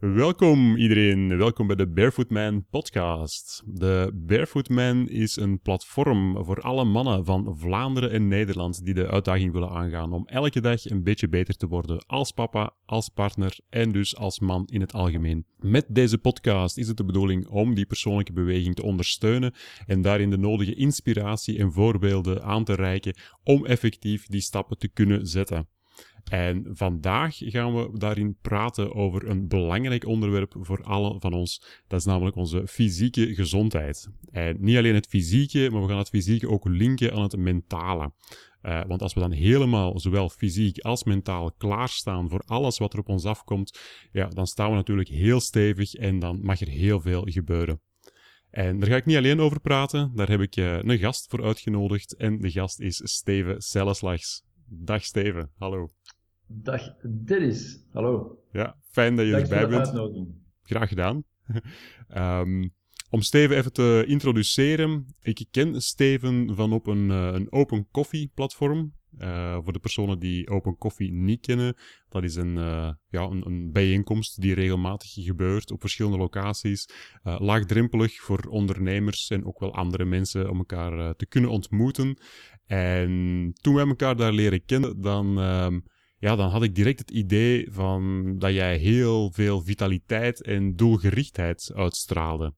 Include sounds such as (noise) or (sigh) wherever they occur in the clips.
Welkom iedereen, welkom bij de Barefoot Man podcast. De Barefoot Man is een platform voor alle mannen van Vlaanderen en Nederland die de uitdaging willen aangaan om elke dag een beetje beter te worden als papa, als partner en dus als man in het algemeen. Met deze podcast is het de bedoeling om die persoonlijke beweging te ondersteunen en daarin de nodige inspiratie en voorbeelden aan te reiken om effectief die stappen te kunnen zetten. En vandaag gaan we daarin praten over een belangrijk onderwerp voor alle van ons. Dat is namelijk onze fysieke gezondheid. En niet alleen het fysieke, maar we gaan het fysieke ook linken aan het mentale. Uh, want als we dan helemaal, zowel fysiek als mentaal, klaarstaan voor alles wat er op ons afkomt, ja, dan staan we natuurlijk heel stevig en dan mag er heel veel gebeuren. En daar ga ik niet alleen over praten, daar heb ik uh, een gast voor uitgenodigd. En de gast is Steven Selleslags. Dag Steven, hallo. Dag Dennis, hallo. Ja, fijn dat je Dank erbij voor de bent. uitnodiging. Graag gedaan. (laughs) Ehm, om Steven even te introduceren. Ik ken Steven van op een, eh, een Open Coffee platform. Eh, voor de personen die Open Coffee niet kennen, dat is een, eh, ja, een, een bijeenkomst die regelmatig gebeurt op verschillende locaties. Laagdrempelig voor ondernemers en ook wel andere mensen om elkaar te kunnen ontmoeten. En toen wij elkaar daar leren kennen, dan, ehm, ja, dan had ik direct het idee van dat jij heel veel vitaliteit en doelgerichtheid uitstraalde.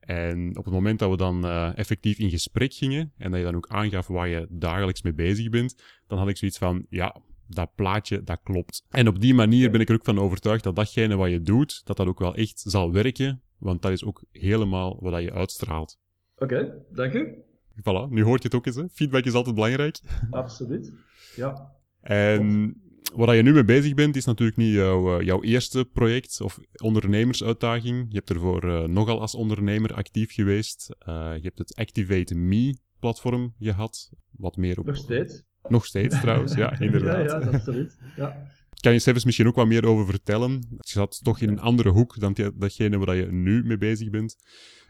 En op het moment dat we dan eh, effectief in gesprek gingen en dat je dan ook aangaf waar je dagelijks mee bezig bent, dan had ik zoiets van, ja, dat plaatje, dat klopt. En op die manier ben ik er ook van overtuigd dat datgene wat je doet, dat dat ook wel echt zal werken, want dat is ook helemaal wat dat je uitstraalt. Oké, dank u. Voilà, nu hoort je het ook eens, hè. Feedback is altijd belangrijk. Absoluut. Ja. En waar je nu mee bezig bent, is natuurlijk niet jouw, eh, jouw eerste project of ondernemersuitdaging. Je hebt ervoor eh, nogal als ondernemer actief geweest. Eh, je hebt het Activate Me platform gehad. Wat meer op... Nog steeds. Nog steeds trouwens, ja, inderdaad. (laughs) Ja, ja, absoluut. Ja. Kan je zelfs misschien ook wat meer over vertellen? Je zat toch in een andere hoek dan datgene waar je nu mee bezig bent.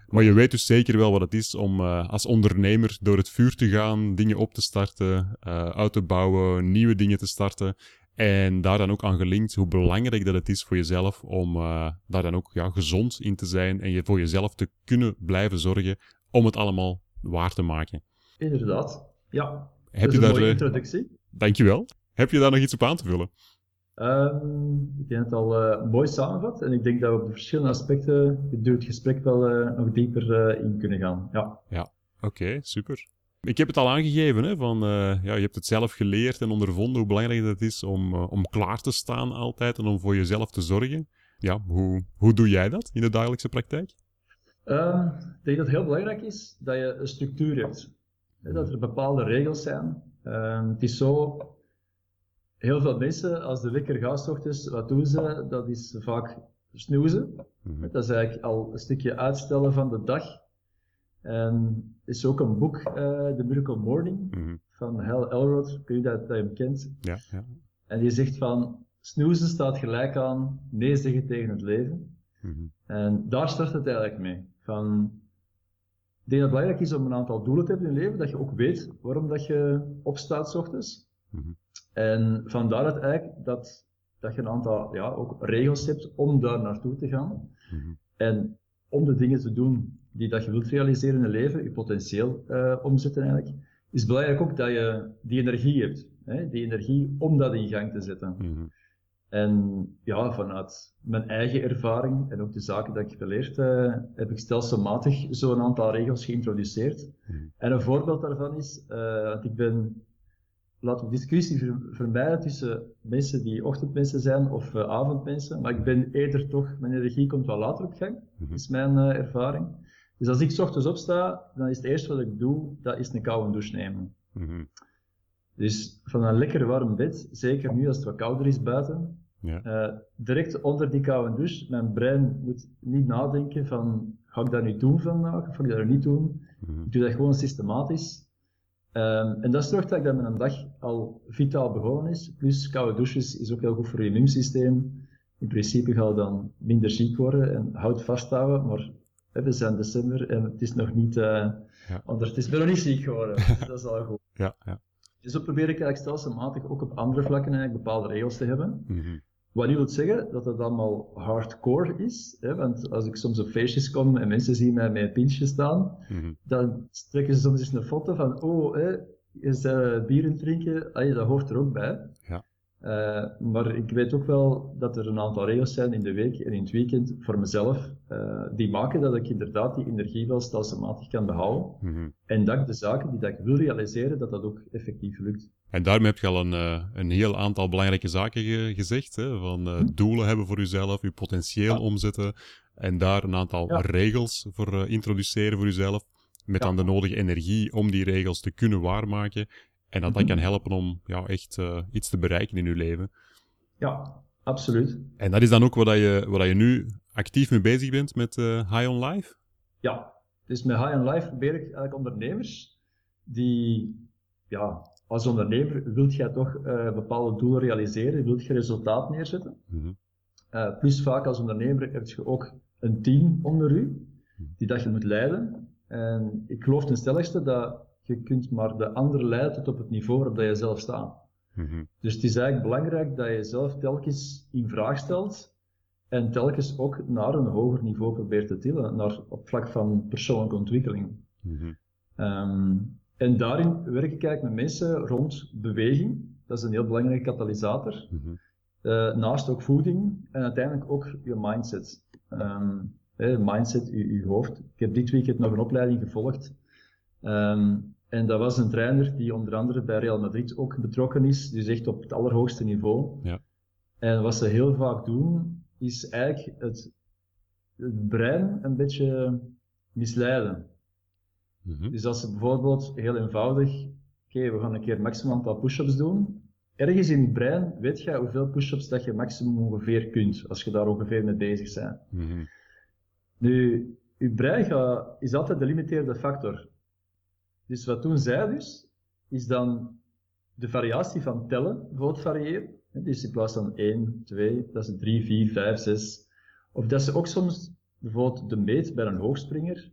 Maar je weet dus zeker wel wat het is om eh, als ondernemer door het vuur te gaan, dingen op te starten, eh, uit te bouwen, nieuwe dingen te starten. En daar dan ook aan gelinkt hoe belangrijk dat het is voor jezelf om eh, daar dan ook ja, gezond in te zijn en je voor jezelf te kunnen blijven zorgen om het allemaal waar te maken. Inderdaad. Ja. Heb dat je is een daar, mooie introductie. dankjewel. Heb je daar nog iets op aan te vullen? Ehm, ik denk dat het al eh, mooi samenvat en ik denk dat we op de verschillende aspecten door het gesprek wel eh, nog dieper eh, in kunnen gaan. Ja. Oké, super. Ik heb het al aangegeven, hè, van, ja, je hebt het zelf geleerd en ondervonden hoe belangrijk het is om, om klaar te staan altijd en om voor jezelf te zorgen. Ja, hoe, hoe doe jij dat in de dagelijkse praktijk? Ehm, ik denk dat het heel belangrijk is dat je een structuur hebt. Hè, Dat er bepaalde regels zijn. Ehm, het is zo, heel veel mensen, als de wekker gaat 's ochtends, wat doen ze? Dat is vaak snoezen. Mhm. Dat is eigenlijk al een stukje uitstellen van de dag. En er is ook een boek, eh The Miracle Morning, Mhm. van Hal Elrod, ik weet niet dat, dat je hem kent. Ja, ja. En die zegt van, snoezen staat gelijk aan nee zeggen tegen het leven. Mhm. En daar start het eigenlijk mee. Van, ik denk dat het belangrijk is om een aantal doelen te hebben in je leven, dat je ook weet waarom dat je opstaat 's ochtends. Mhm. En van daaruit eigenlijk dat, dat je een aantal ja, ook regels hebt om daar naartoe te gaan. Mhm. En om de dingen te doen die dat je wilt realiseren in je leven, je potentieel eh, omzetten eigenlijk, is belangrijk ook dat je die energie hebt. Hè? Die energie om dat in gang te zetten. Mhm. En ja, vanuit mijn eigen ervaring en ook de zaken dat ik geleerd uh, heb ik stelselmatig zo'n aantal regels geïntroduceerd. En een voorbeeld daarvan is, uh, want ik ben, laten we discussie ver, vermijden tussen mensen die ochtendmensen zijn of uh, avondmensen, maar ik ben eerder toch, mijn energie komt wel later op gang, Mhm. is mijn uh, ervaring. Dus als ik 's ochtends opsta, dan is het eerste wat ik doe, dat is een koude douche nemen. Mhm. Dus van een lekker warm bed, zeker nu als het wat kouder is buiten, Ja. uh, direct onder die koude douche, mijn brein moet niet nadenken van, ga ik dat nu doen vandaag of ga ik dat nu niet doen? Mhm. Ik doe dat gewoon systematisch. Ehm, en dat zorgt dat mijn dag al vitaal begonnen is. Plus koude douches is ook heel goed voor je immuunsysteem. In principe ga je dan minder ziek worden en houd vasthouden. Maar hè, we zijn december en het is nog niet, uh, ja. anders, het is nog niet ziek geworden. dus (laughs) dat is al goed. Ja, ja. Dus zo probeer ik eigenlijk stelselmatig ook op andere vlakken eigenlijk bepaalde regels te hebben. Mhm. Wat niet wil zeggen dat het allemaal hardcore is. Hè? Want als ik soms op feestjes kom en mensen zien mij met een pintje staan, Mhm. dan trekken ze soms eens een foto van, oh, hè, je bent bieren drinken, Allee, dat hoort er ook bij. Ja. Eh, maar ik weet ook wel dat er een aantal regels zijn in de week en in het weekend voor mezelf, eh, die maken dat ik inderdaad die energie wel stelselmatig kan behouden. Mhm. En dat ik de zaken die dat ik wil realiseren, dat dat ook effectief lukt. En daarmee heb je al een, eh, een heel aantal belangrijke zaken ge- gezegd. Hè? Van eh, doelen hebben voor jezelf, je potentieel Ja. omzetten. En daar een aantal Ja. regels voor eh, introduceren voor jezelf. Met Ja. dan de nodige energie om die regels te kunnen waarmaken. En dat dat Mhm. kan helpen om ja, echt eh, iets te bereiken in je leven. Ja, absoluut. En dat is dan ook wat dat je, wat dat je nu actief mee bezig bent met eh, High on Life. Ja, dus met High on Life probeer ik eigenlijk ondernemers die, ja, als ondernemer wilt jij toch eh, bepaalde doelen realiseren, wilt je resultaat neerzetten. Mhm. Plus vaak als ondernemer heb je ook een team onder u, die dat je moet leiden. En ik geloof ten stelligste dat je kunt maar de ander leiden tot op het niveau waarop dat je zelf staat. Mhm. Dus het is eigenlijk belangrijk dat je jezelf telkens in vraag stelt en telkens ook naar een hoger niveau probeert te tillen, naar, op vlak van persoonlijke ontwikkeling. Mhm. Ehm, en daarin werk ik eigenlijk met mensen rond beweging. Dat is een heel belangrijke katalysator. Mhm. Eh, naast ook voeding en uiteindelijk ook je mindset. Ehm, hè, mindset, je, hoofd. Ik heb dit weekend nog een opleiding gevolgd. Ehm, en dat was een trainer die onder andere bij Real Madrid ook betrokken is, dus echt op het allerhoogste niveau. Ja. En wat ze heel vaak doen, is eigenlijk het, het brein een beetje misleiden. Mhm. Dus als ze bijvoorbeeld heel eenvoudig, oké, we gaan een keer maximaal aantal push-ups doen. Ergens in je brein weet je hoeveel push-ups dat je maximum ongeveer kunt, als je daar ongeveer mee bezig bent. Mhm. Nu, je brein gaat, is altijd de limiterende factor. Dus wat doen zij dus, is dan de variatie van tellen bijvoorbeeld variëren. Dus in plaats van 1, 2, dat is 3, 4, 5, 6. Of dat ze ook soms bijvoorbeeld de meet bij een hoogspringer,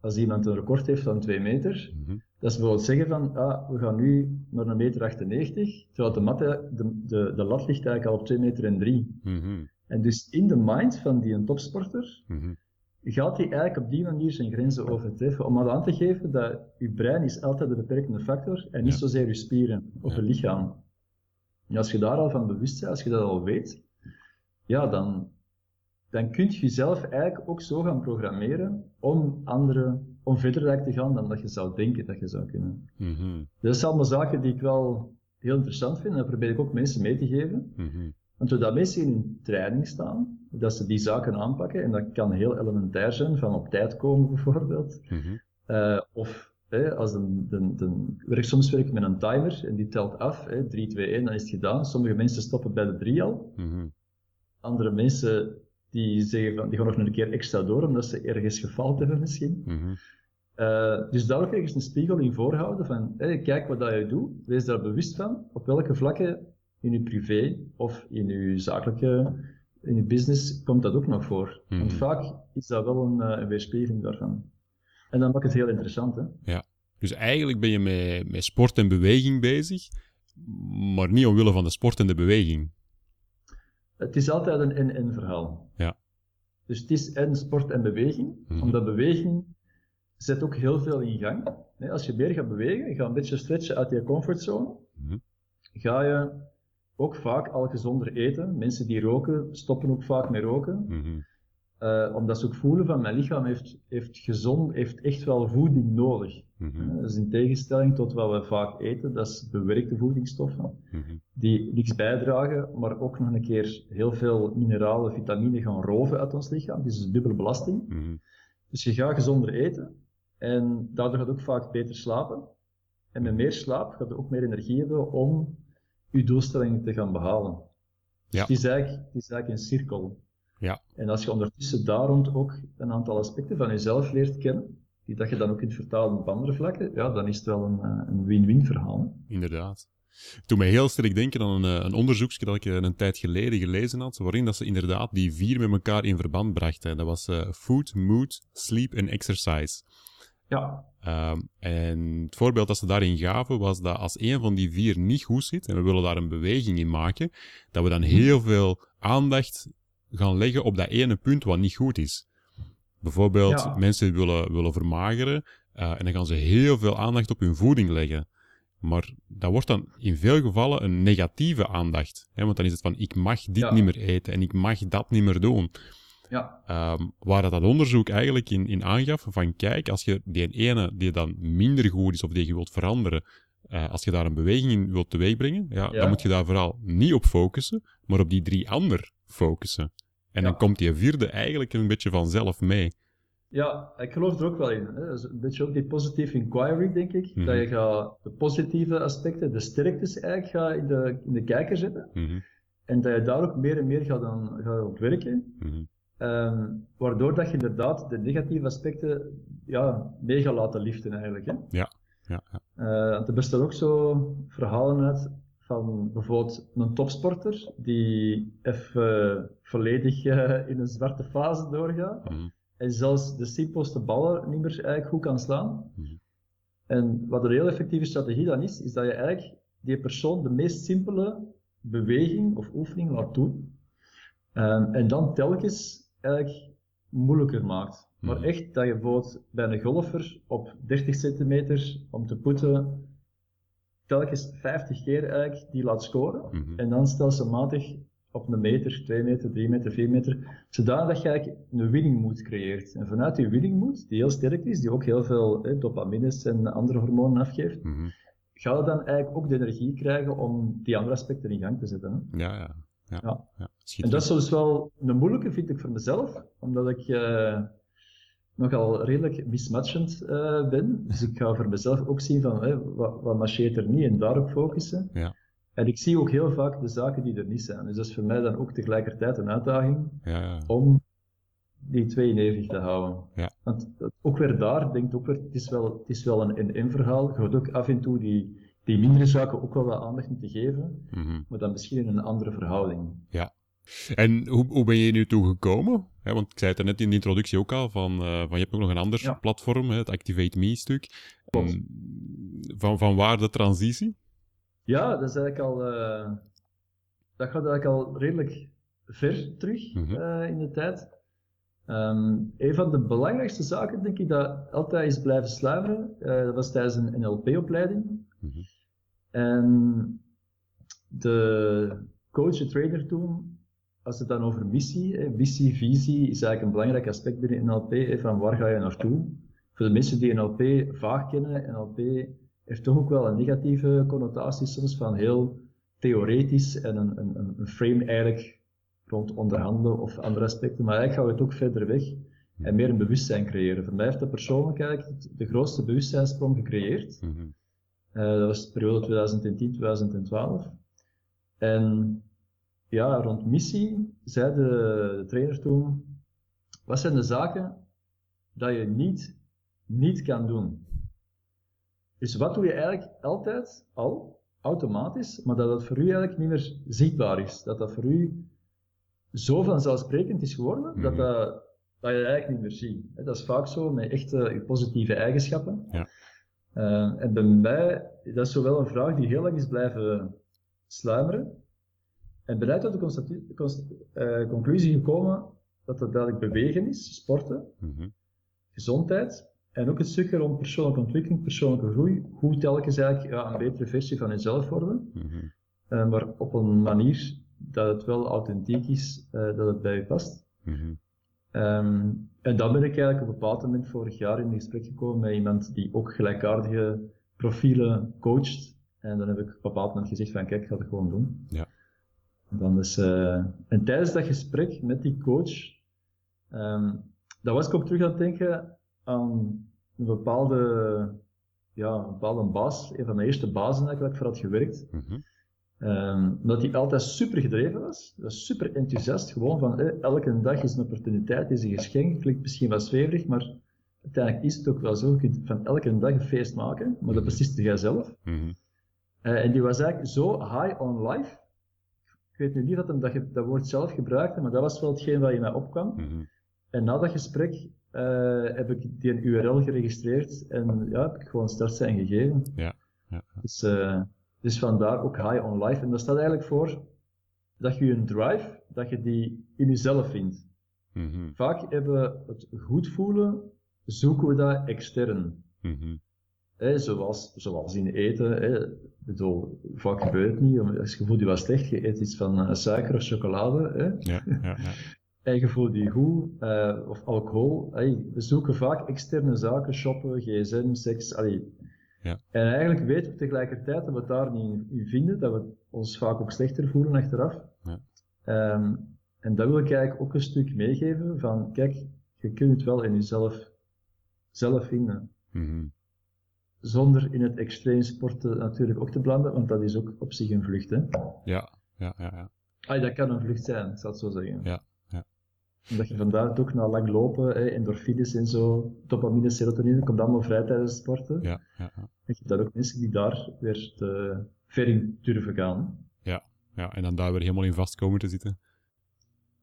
als iemand een record heeft van 2 meter, Mhm. dat ze bijvoorbeeld zeggen van, ah, we gaan nu naar een meter 98, terwijl de, matte, de, de, de lat ligt eigenlijk al op 2 meter en 3. Mhm. En dus in de mind van die een topsporter Mhm. Gaat hij eigenlijk op die manier zijn grenzen overtreffen. Om aan te geven dat je brein is altijd de beperkende factor en niet Ja. zozeer je spieren of je lichaam. En als je daar al van bewust bent, als je dat al weet, ja, dan, dan kun je jezelf eigenlijk ook zo gaan programmeren om andere, om verder te gaan dan dat je zou denken dat je zou kunnen. Mhm. Dat zijn allemaal zaken die ik wel heel interessant vind en dat probeer ik ook mensen mee te geven. Mhm. Want doordat mensen in hun training staan, dat ze die zaken aanpakken, en dat kan heel elementair zijn, van op tijd komen bijvoorbeeld, Mhm. Eh, of hè, als de, de, werk soms werk ik met een timer en die telt af, hè, 3, 2, 1, dan is het gedaan. Sommige mensen stoppen bij de 3 al, Mhm. andere mensen die zeggen van, die gaan nog een keer extra door, omdat ze ergens gefaald hebben misschien. Mhm. Eh, dus daar ook ergens een spiegel in voorhouden van, hé, kijk wat dat je doet, wees daar bewust van, op welke vlakken in je privé of in je zakelijke, in je business komt dat ook nog voor. Want Mhm. vaak is dat wel een, eh, een weerspiegeling daarvan. En dan maakt het heel interessant, hè. Dus eigenlijk ben je met, met sport en beweging bezig, maar niet omwille van de sport en de beweging. Het is altijd een en-en verhaal. Ja. Dus het is en sport en beweging, Mhm. omdat beweging zet ook heel veel in gang. Als je meer gaat bewegen, je gaat een beetje stretchen uit je comfortzone, Mhm. ga je ook vaak al gezonder eten. Mensen die roken, stoppen ook vaak met roken. Mhm. Eh, omdat ze ook voelen van mijn lichaam heeft, heeft gezond, heeft echt wel voeding nodig. Eh, Dat is in tegenstelling tot wat we vaak eten, dat is bewerkte voedingsstoffen, Mhm. die niks bijdragen, maar ook nog een keer heel veel mineralen, vitamine gaan roven uit ons lichaam. Dus is dubbele belasting. Mhm. Dus je gaat gezonder eten en daardoor gaat ook vaak beter slapen. En met meer slaap gaat je ook meer energie hebben om je doelstellingen te gaan behalen. Dus Ja. het, is eigenlijk, het is eigenlijk een cirkel. Ja. En als je ondertussen daar rond ook een aantal aspecten van jezelf leert kennen, die dat je dan ook kunt vertalen op andere vlakken, ja, dan is het wel een, eh, een win-win verhaal. Inderdaad. Toen mij heel sterk denken aan een, een onderzoekje dat ik een tijd geleden gelezen had, waarin dat ze inderdaad die vier met elkaar in verband brachten. Dat was uh, food, mood, sleep en exercise. Ja. Um, en het voorbeeld dat ze daarin gaven was dat als een van die vier niet goed zit en we willen daar een beweging in maken, dat we dan mhm. heel veel aandacht gaan leggen op dat ene punt wat niet goed is. Bijvoorbeeld, ja. mensen willen, willen vermageren uh, en dan gaan ze heel veel aandacht op hun voeding leggen. Maar dat wordt dan in veel gevallen een negatieve aandacht. Hè? Want dan is het van, ik mag dit ja. niet meer eten en ik mag dat niet meer doen. Ja. Um, waar dat, dat onderzoek eigenlijk in, in aangaf van kijk, als je die ene die dan minder goed is of die je wilt veranderen, uh, als je daar een beweging in wilt teweegbrengen, ja, ja, dan moet je daar vooral niet op focussen, maar op die drie ander focussen. En ja. dan komt die vierde eigenlijk een beetje vanzelf mee. Ja, ik geloof er ook wel in. Hè. Dat is een beetje ook die positive inquiry, denk ik. -hmm. Dat je gaat de positieve aspecten, de sterktes eigenlijk gaat in de, in de kijker zetten. -hmm. En dat je daar ook meer en meer gaat, dan, gaat ontwerken. -hmm. Um, waardoor dat je inderdaad de negatieve aspecten ja, mee gaat laten liften eigenlijk. Hè? Ja, ja, ja. Uh, want er bestaan ook zo verhalen uit van bijvoorbeeld een topsporter die even volledig uh, in een zwarte fase doorgaat. Mm. En zelfs de simpelste ballen niet meer eigenlijk goed kan slaan. Mm. En wat een heel effectieve strategie dan is, is dat je eigenlijk die persoon de meest simpele beweging of oefening laat doen. Um, en dan telkens eigenlijk moeilijker maakt. Maar Mhm. echt dat je bijvoorbeeld bij een golfer op 30 centimeter om te putten telkens 50 keer eigenlijk die laat scoren. Mhm. En dan stelselmatig op een meter, 2 meter, 3 meter, 4 meter, zodanig dat je eigenlijk een winning mood creëert. En vanuit die winning mood, die heel sterk is, die ook heel veel hè, dopamines en andere hormonen afgeeft, Mhm. ga je dan eigenlijk ook de energie krijgen om die andere aspecten in gang te zetten. Hè? Ja, ja. Ja, Ja. ja. En dat is dus wel een moeilijke, vind ik voor mezelf, omdat ik eh, nogal redelijk mismatchend eh, ben. Dus ik ga voor mezelf ook zien van wat, wat marcheert er niet en daarop focussen. Ja. En ik zie ook heel vaak de zaken die er niet zijn. Dus dat is voor mij dan ook tegelijkertijd een uitdaging Ja, ja. om die twee in evenwicht te houden. Ja. Want ook weer daar, denkt ook weer, het is wel, het is wel een in-in verhaal. Je gaat ook af en toe die, die mindere zaken ook wel wat aandacht moeten geven, Mhm. maar dan misschien in een andere verhouding. En hoe, hoe ben je nu toe gekomen? Want ik zei het net in de introductie ook al, van, eh, van je hebt ook nog een ander Ja. platform, het Activate Me-stuk. Klopt. En Van, van waar de transitie? Ja, dat is eigenlijk al, eh, dat gaat eigenlijk al redelijk ver terug Mhm. eh, in de tijd. Ehm, een van de belangrijkste zaken, denk ik, dat altijd is blijven sluimeren, dat was tijdens een NLP-opleiding. Mhm. En de coach, de trainer toen, als het dan over missie, missie, visie, is eigenlijk een belangrijk aspect binnen NLP, hè, van waar ga je naartoe? Voor de mensen die NLP vaag kennen, NLP heeft toch ook wel een negatieve connotatie soms van heel theoretisch en een, een, een- frame eigenlijk rond onderhandelen of andere aspecten, maar eigenlijk gaan we het ook verder weg en meer een bewustzijn creëren. Voor mij heeft dat persoonlijk eigenlijk de grootste bewustzijnsprong gecreëerd. Mhm. Eh, dat was de periode 2010-2012. En ja, rond missie zei de, de trainer toen, wat zijn de zaken dat je niet, niet kan doen? Dus wat doe je eigenlijk altijd al, automatisch, maar dat het voor u eigenlijk niet meer zichtbaar is. Dat dat voor u zo vanzelfsprekend is geworden, dat, Mhm. dat, dat je het eigenlijk niet meer ziet. Dat is vaak zo met echte positieve eigenschappen. Ja. Eh, en bij mij, dat is zowel een vraag die heel lang is blijven sluimeren. En ben uit tot de eh, conclusie gekomen dat het duidelijk bewegen is, sporten, Mhm. gezondheid. En ook een stukje rond persoonlijke ontwikkeling, persoonlijke groei. Hoe telkens eigenlijk ja, een betere versie van jezelf worden. Mhm. Eh, maar op een manier dat het wel authentiek is, eh, dat het bij je past. Mhm. Ehm, en dan ben ik eigenlijk op een bepaald moment vorig jaar in gesprek gekomen met iemand die ook gelijkaardige profielen coacht. En dan heb ik op een bepaald moment gezegd van kijk, ik ga het gewoon doen. Ja. Dan is, eh, en tijdens dat gesprek met die coach, ehm dan was ik ook terug aan het denken aan een bepaalde, ja, een bepaalde baas, een van de eerste bazen eigenlijk voor had gewerkt. Mhm. Ehm, dat hij altijd super gedreven was, was super enthousiast, gewoon van eh, elke dag is een opportuniteit, is een geschenk, klinkt misschien wat zweverig, maar uiteindelijk is het ook wel zo, je kunt van elke dag een feest maken, maar dat besliste jij zelf. Mhm. Eh, en die was eigenlijk zo high on life. Ik weet nu niet dat hem dat, ge- dat woord zelf gebruikte, maar dat was wel hetgeen wat in mij opkwam. Mhm. En na dat gesprek eh, heb ik die URL geregistreerd en ja, heb ik gewoon startsein gegeven. Ja, ja, Dus, eh, dus vandaar ook high on life. En dat staat eigenlijk voor dat je een drive, dat je die in jezelf vindt. Mhm. Vaak hebben we het goed voelen, zoeken we dat extern. Mhm. Hè, zoals, zoals in eten. Hè. Bedoel, vaak gebeurt het niet. Als je voelt je wat slecht, je eet iets van eh, suiker of chocolade. Hè. Ja, ja, ja. (laughs) En je voelt je goed. eh, of alcohol. Hey, we zoeken vaak externe zaken, shoppen, gsm, seks. allee. Ja. En eigenlijk weten we tegelijkertijd dat we het daar niet in- in vinden. Dat we ons vaak ook slechter voelen achteraf. Ja. Ehm, en dat wil ik eigenlijk ook een stuk meegeven. Van kijk, je kunt het wel in jezelf zelf vinden Mhm. Zonder in het extreem sporten natuurlijk ook te belanden, want dat is ook op zich een vlucht. Hè? Ja, ja, ja, ja. Ah, dat kan een vlucht zijn, ik zal het zo zeggen. Ja, ja. Omdat je vandaar ook na lang lopen, hè, endorfines en zo, dopamine, serotonine, komt allemaal vrij tijdens het sporten. Ja, ja, ja. En je hebt daar ook mensen die daar weer te ver in durven gaan. ja. En dan daar weer helemaal in vast komen te zitten.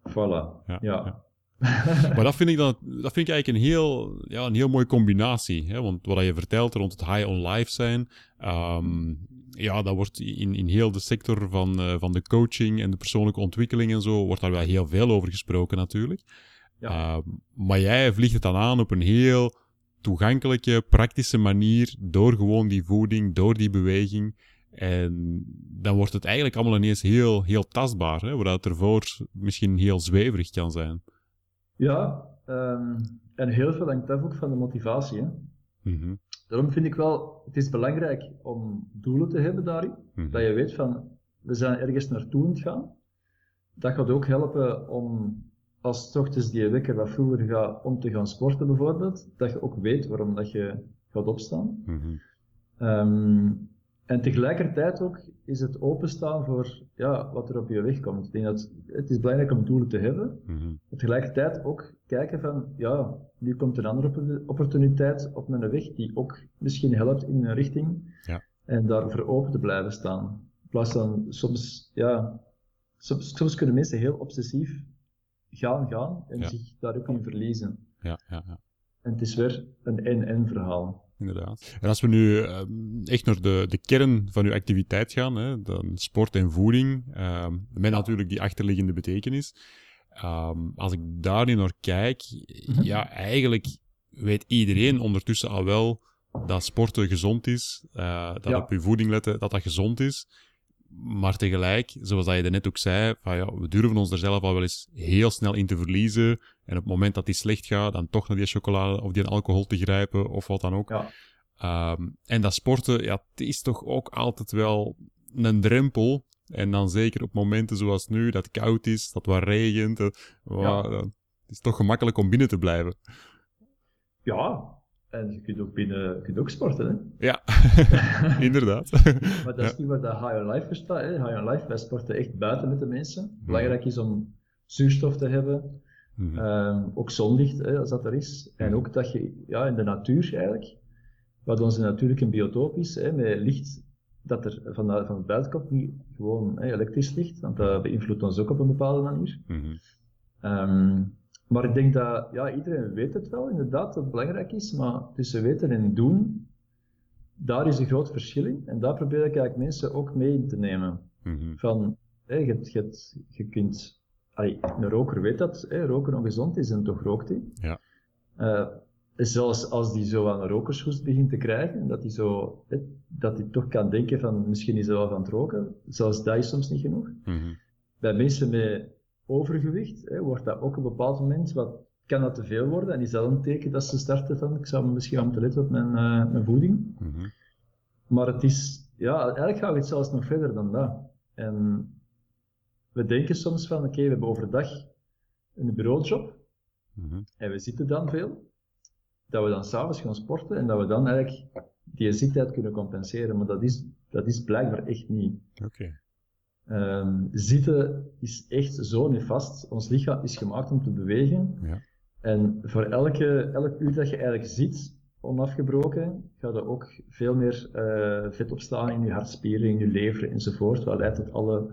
Voilà, Ja, ja. ja. (laughs) Maar dat vind ik, dan, dat vind ik eigenlijk een heel, ja, een heel mooie combinatie. Hè? Want wat je vertelt rond het high on life zijn, ehm, ja, dat wordt in, in heel de sector van, eh, van de coaching en de persoonlijke ontwikkeling en zo, wordt daar wel heel veel over gesproken natuurlijk. Ja. Ehm, maar jij vliegt het dan aan op een heel toegankelijke, praktische manier, door gewoon die voeding, door die beweging. En dan wordt het eigenlijk allemaal ineens heel, heel tastbaar, hè? het ervoor misschien heel zweverig kan zijn. Ja, ehm, en heel veel hangt af ook van de motivatie. Hè? Mhm, Daarom vind ik wel, het is belangrijk om doelen te hebben daarin. mhm. Dat je weet van, we zijn ergens naartoe aan het gaan. Dat gaat ook helpen om, als ochtends die wekker wat vroeger gaat, om te gaan sporten bijvoorbeeld, dat je ook weet waarom dat je gaat opstaan. Mhm, Ehm, en tegelijkertijd ook is het openstaan voor ja, wat er op je weg komt. Ik denk dat het is belangrijk om doelen te hebben, mhm. maar tegelijkertijd ook kijken van, ja, nu komt een andere oppo- opportuniteit op mijn weg die ook misschien helpt in een richting. Ja. En daarvoor open te blijven staan. In plaats van soms, ja, soms, soms kunnen mensen heel obsessief gaan, gaan en Ja. zich daar ook in verliezen. Ja, ja, ja, En het is weer een en-en verhaal. Inderdaad. En als we nu ehm, echt naar de, de kern van uw activiteit gaan, hè, dan sport en voeding, ehm, met natuurlijk die achterliggende betekenis. Ehm, als ik daar nu naar kijk, Mhm. ja, eigenlijk weet iedereen ondertussen al wel dat sporten gezond is, eh, dat Ja. op je voeding letten, dat dat gezond is. Maar tegelijk, zoals dat je er net ook zei, van ja, we durven ons er zelf al wel eens heel snel in te verliezen. En op het moment dat die slecht gaat, dan toch naar die chocolade of die alcohol te grijpen of wat dan ook. Ja. Ehm, en dat sporten, ja, het is toch ook altijd wel een drempel. En dan zeker op momenten zoals nu, dat het koud is, dat het wat regent. eh, Ja. eh, het is toch gemakkelijk om binnen te blijven. Ja, en je kunt ook binnen, je kunt ook sporten, hè. Ja, (laughs) inderdaad. (laughs) Maar dat is niet waar dat High on Life voor staat. Hè. High on Life, wij sporten echt buiten met de mensen. Belangrijk is om zuurstof te hebben, Mhm. ehm, ook zonlicht, hè, als dat er is. En ook dat je ja, in de natuur eigenlijk, wat onze natuurlijk een biotoop is, hè, met licht dat er van, de, van het buiten komt, niet gewoon hè, elektrisch licht, want dat beïnvloedt ons ook op een bepaalde manier. Mhm. Ehm, maar ik denk dat ja, iedereen weet het wel, inderdaad, dat het belangrijk is, maar tussen weten en doen, daar is een groot verschil in. En daar probeer ik eigenlijk mensen ook mee in te nemen. Mhm. Van, hé, je, kunt, een roker weet dat hé, roken ongezond is en toch rookt hij. Ja. Eh, zelfs als die zo aan een rokershoest begint te krijgen, dat hij zo, hé, dat hij toch kan denken van, misschien is hij wel van het roken, zelfs dat is soms niet genoeg Mhm. bij mensen met overgewicht hè, wordt dat ook op een bepaald moment, wat, kan dat te veel worden en is dat een teken dat ze starten van ik zou misschien wel moeten letten op mijn, eh, mijn voeding. Mhm. Maar het is, ja, eigenlijk gaat het zelfs nog verder dan dat. En we denken soms van oké, we hebben overdag een bureaujob Mhm. en we zitten dan veel, dat we dan s'avonds gaan sporten en dat we dan eigenlijk die ziektijd kunnen compenseren, maar dat is, dat is blijkbaar echt niet. Oké. Ehm, zitten is echt zo nefast. Ons lichaam is gemaakt om te bewegen. Ja. En voor elke, elk uur dat je eigenlijk zit, onafgebroken, gaat er ook veel meer uh, vet opslaan in je hartspieren, in je lever enzovoort, wat leidt tot alle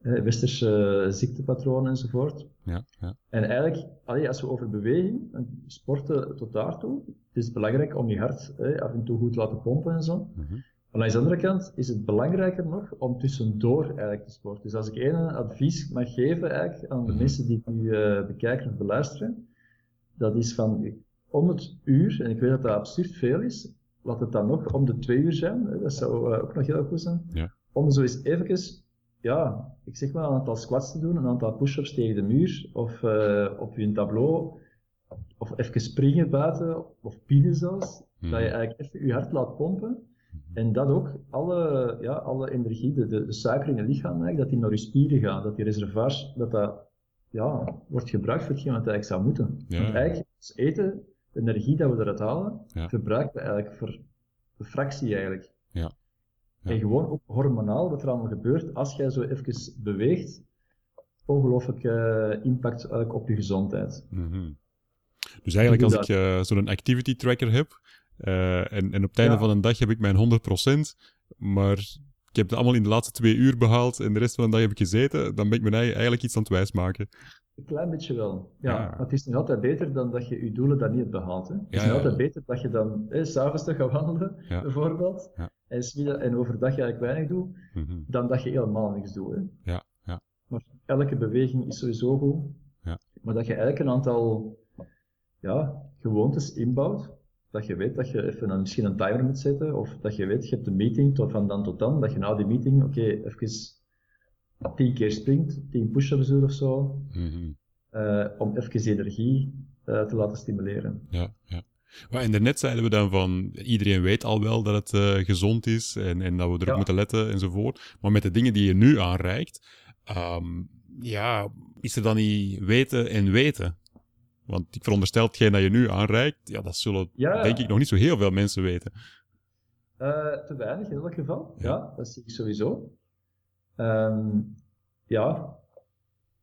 uh, westerse ziektepatronen enzovoort. Ja, ja. En eigenlijk, allee, als we over beweging en sporten tot daartoe, het is belangrijk om je hart uh, af en toe goed te laten pompen en zo. Mhm. Maar aan de andere kant is het belangrijker nog om tussendoor eigenlijk te sporten. Dus als ik één advies mag geven eigenlijk aan de Mhm. mensen die het nu uh, bekijken of beluisteren, dat is van om het uur, en ik weet dat dat absurd veel is, laat het dan nog om de twee uur zijn, dat zou uh, ook nog heel goed zijn, Ja. om zo eens eventjes, ja, ik zeg maar een aantal squats te doen, een aantal push-ups tegen de muur, of uh, op je tableau, of even springen buiten, of pienen zelfs, Mhm. dat je eigenlijk even je hart laat pompen, en dat ook alle, ja, alle energie, de, de, de suiker in je lichaam, eigenlijk, dat die naar je spieren gaat, dat die reservoirs, dat dat ja, wordt gebruikt voor hetgeen wat het eigenlijk zou moeten. Ja. Want eigenlijk, is eten, de energie dat we eruit halen, Ja. verbruiken we eigenlijk voor een fractie eigenlijk. Ja. En gewoon ook hormonaal, wat er allemaal gebeurt, als jij zo even beweegt, ongelooflijk eh, impact eigenlijk op je gezondheid. Mhm. Dus eigenlijk als ik eh, zo'n activity tracker heb, eh, en, en op het einde Ja. van een dag heb ik mijn 100%, maar ik heb het allemaal in de laatste twee uur behaald en de rest van de dag heb ik gezeten, dan ben ik me eigen- eigenlijk iets aan het wijsmaken. Een klein beetje wel. Ja, Ja. maar het is nog altijd beter dan dat je je doelen dan niet hebt behaald. Hè. Het is nog altijd beter dat je dan eh, s'avonds toch gaat wandelen, bijvoorbeeld, en, en overdag eigenlijk weinig doet, Mhm. dan dat je helemaal niks doet. Hè. Ja, ja. Maar elke beweging is sowieso goed. Ja. Maar dat je eigenlijk een aantal ja, gewoontes inbouwt. Dat je weet dat je even een, misschien een timer moet zetten. Of dat je weet, je hebt een meeting tot van dan tot dan. Dat je na die meeting, oké, even tien keer springt, tien push-ups doet of zo. Mhm. eh, om even energie eh, te laten stimuleren. Ja, ja. Maar en daarnet zeiden we dan van, iedereen weet al wel dat het eh, gezond is en, en dat we erop Ja. moeten letten enzovoort. Maar met de dingen die je nu aanreikt, ehm, ja, is er dan niet weten en weten? Want ik veronderstel hetgeen dat je nu aanreikt, ja, dat zullen Ja. denk ik nog niet zo heel veel mensen weten. Eh, te weinig in elk geval. Ja. Ja, dat zie ik sowieso. Ehm, ja.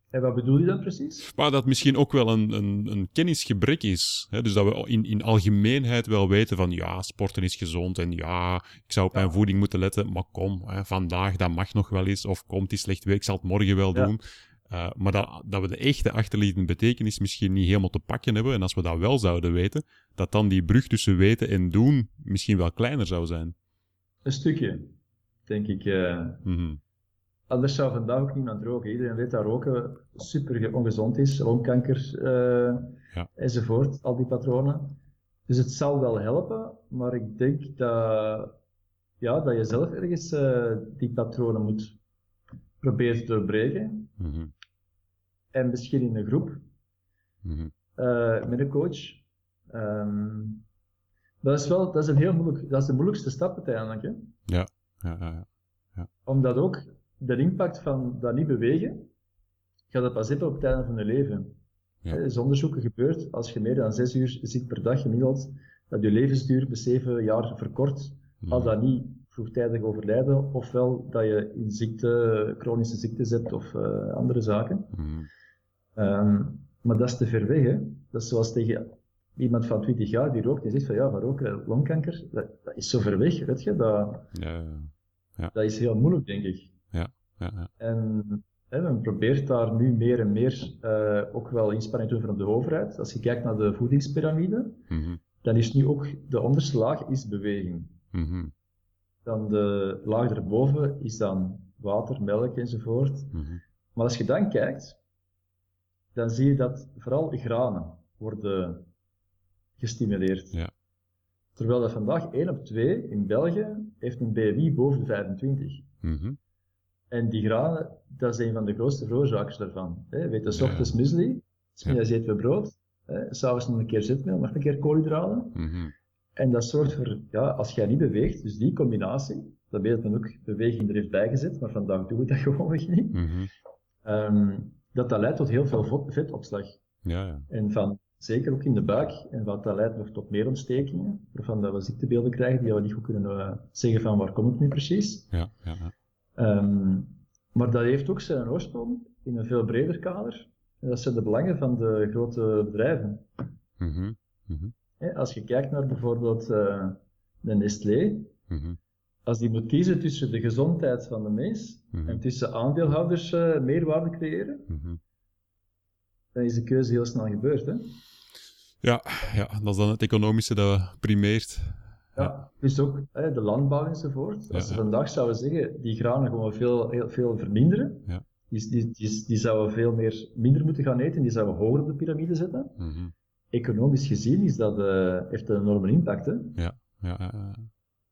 En wat bedoel je dan precies? Maar dat misschien ook wel een, een, een kennisgebrek is. Hè? Dus dat we in, in algemeenheid wel weten van ja, sporten is gezond en ja, ik zou op mijn voeding moeten letten, maar kom, hè, vandaag dat mag nog wel eens, of komt die slecht weer, ik zal het morgen wel doen. Uh, maar dat, dat we de echte achterliggende betekenis misschien niet helemaal te pakken hebben. En als we dat wel zouden weten, dat dan die brug tussen weten en doen misschien wel kleiner zou zijn. Een stukje, denk ik. eh. Mhm. Anders zou vandaag ook niemand roken. Iedereen weet dat roken super ongezond is, longkanker eh, Ja. enzovoort, al die patronen. Dus het zal wel helpen, maar ik denk dat, ja, dat je zelf ergens eh, die patronen moet proberen te doorbreken. Mhm. En misschien in een groep, Mhm. eh, met een coach. Ehm, dat is wel, dat is een heel moeilijk, dat is de moeilijkste stap uiteindelijk. Hè? Ja, ja, ja. Omdat ook de impact van dat niet bewegen, gaat dat pas hebben op het einde van je leven. Ja. Er is onderzoeken gebeurd, als je meer dan zes uur zit per dag gemiddeld, dat je levensduur bij zeven jaar verkort, Mhm. als dat niet vroegtijdig overlijden, ofwel dat je in ziekte, chronische ziektes hebt of eh, andere zaken. Mhm. Ehm, maar dat is te ver weg, hè. Dat is zoals tegen iemand van 20 jaar die rookt en zegt van ja, van roken, longkanker, dat, dat is zo ver weg, weet je. Dat, Ja, ja, dat is heel moeilijk, denk ik. ja, ja. En hè, men probeert daar nu meer en meer eh, ook wel inspanning te doen van de overheid. Als je kijkt naar de voedingspyramide, Mhm. dan is nu ook de onderste laag is beweging. Mhm. Dan de laag erboven is dan water, melk enzovoort. Mhm. Maar als je dan kijkt, dan zie je dat vooral granen worden gestimuleerd. Ja. Terwijl dat vandaag 1 op 2 in België heeft een BMI boven de 25. Mhm. En die granen, dat is een van de grootste veroorzakers daarvan. Hè. Weet je, 's Ja. ochtends muesli, smiddags eten we brood, s'avonds nog een keer zetmeel, nog een keer koolhydraten. Mhm. En dat zorgt voor, ja, als jij niet beweegt, dus die combinatie, dat weet men ook beweging er heeft bijgezet, maar vandaag doen we dat (laughs) gewoonweg niet. Ehm, dat dat leidt tot heel veel vetopslag. Ja, ja. En van, zeker ook in de buik, en wat dat leidt nog tot meer ontstekingen, waarvan dat we ziektebeelden krijgen die we niet goed kunnen eh, zeggen van waar komt het nu precies. Ja, ja, ja. Ehm, maar dat heeft ook zijn oorsprong in een veel breder kader. Dat zijn de belangen van de grote bedrijven. Mhm. Mhm. Als je kijkt naar bijvoorbeeld eh, de Nestlé, Mhm. Als die moet kiezen tussen de gezondheid van de mens Mhm. en tussen aandeelhouders eh, meerwaarde creëren, Mhm. dan is de keuze heel snel gebeurd. Hè? Ja, ja, dat is dan het economische dat primeert. Ja, dus ook hè, de landbouw enzovoort. Als Ja, ze ja. vandaag zouden zeggen, die granen gewoon veel, heel veel verminderen, Ja. die, die, die, die zouden veel meer, minder moeten gaan eten, die zouden hoger op de piramide zetten. Mhm. Economisch gezien is dat, eh, heeft dat een enorme impact. Hè? Ja, ja,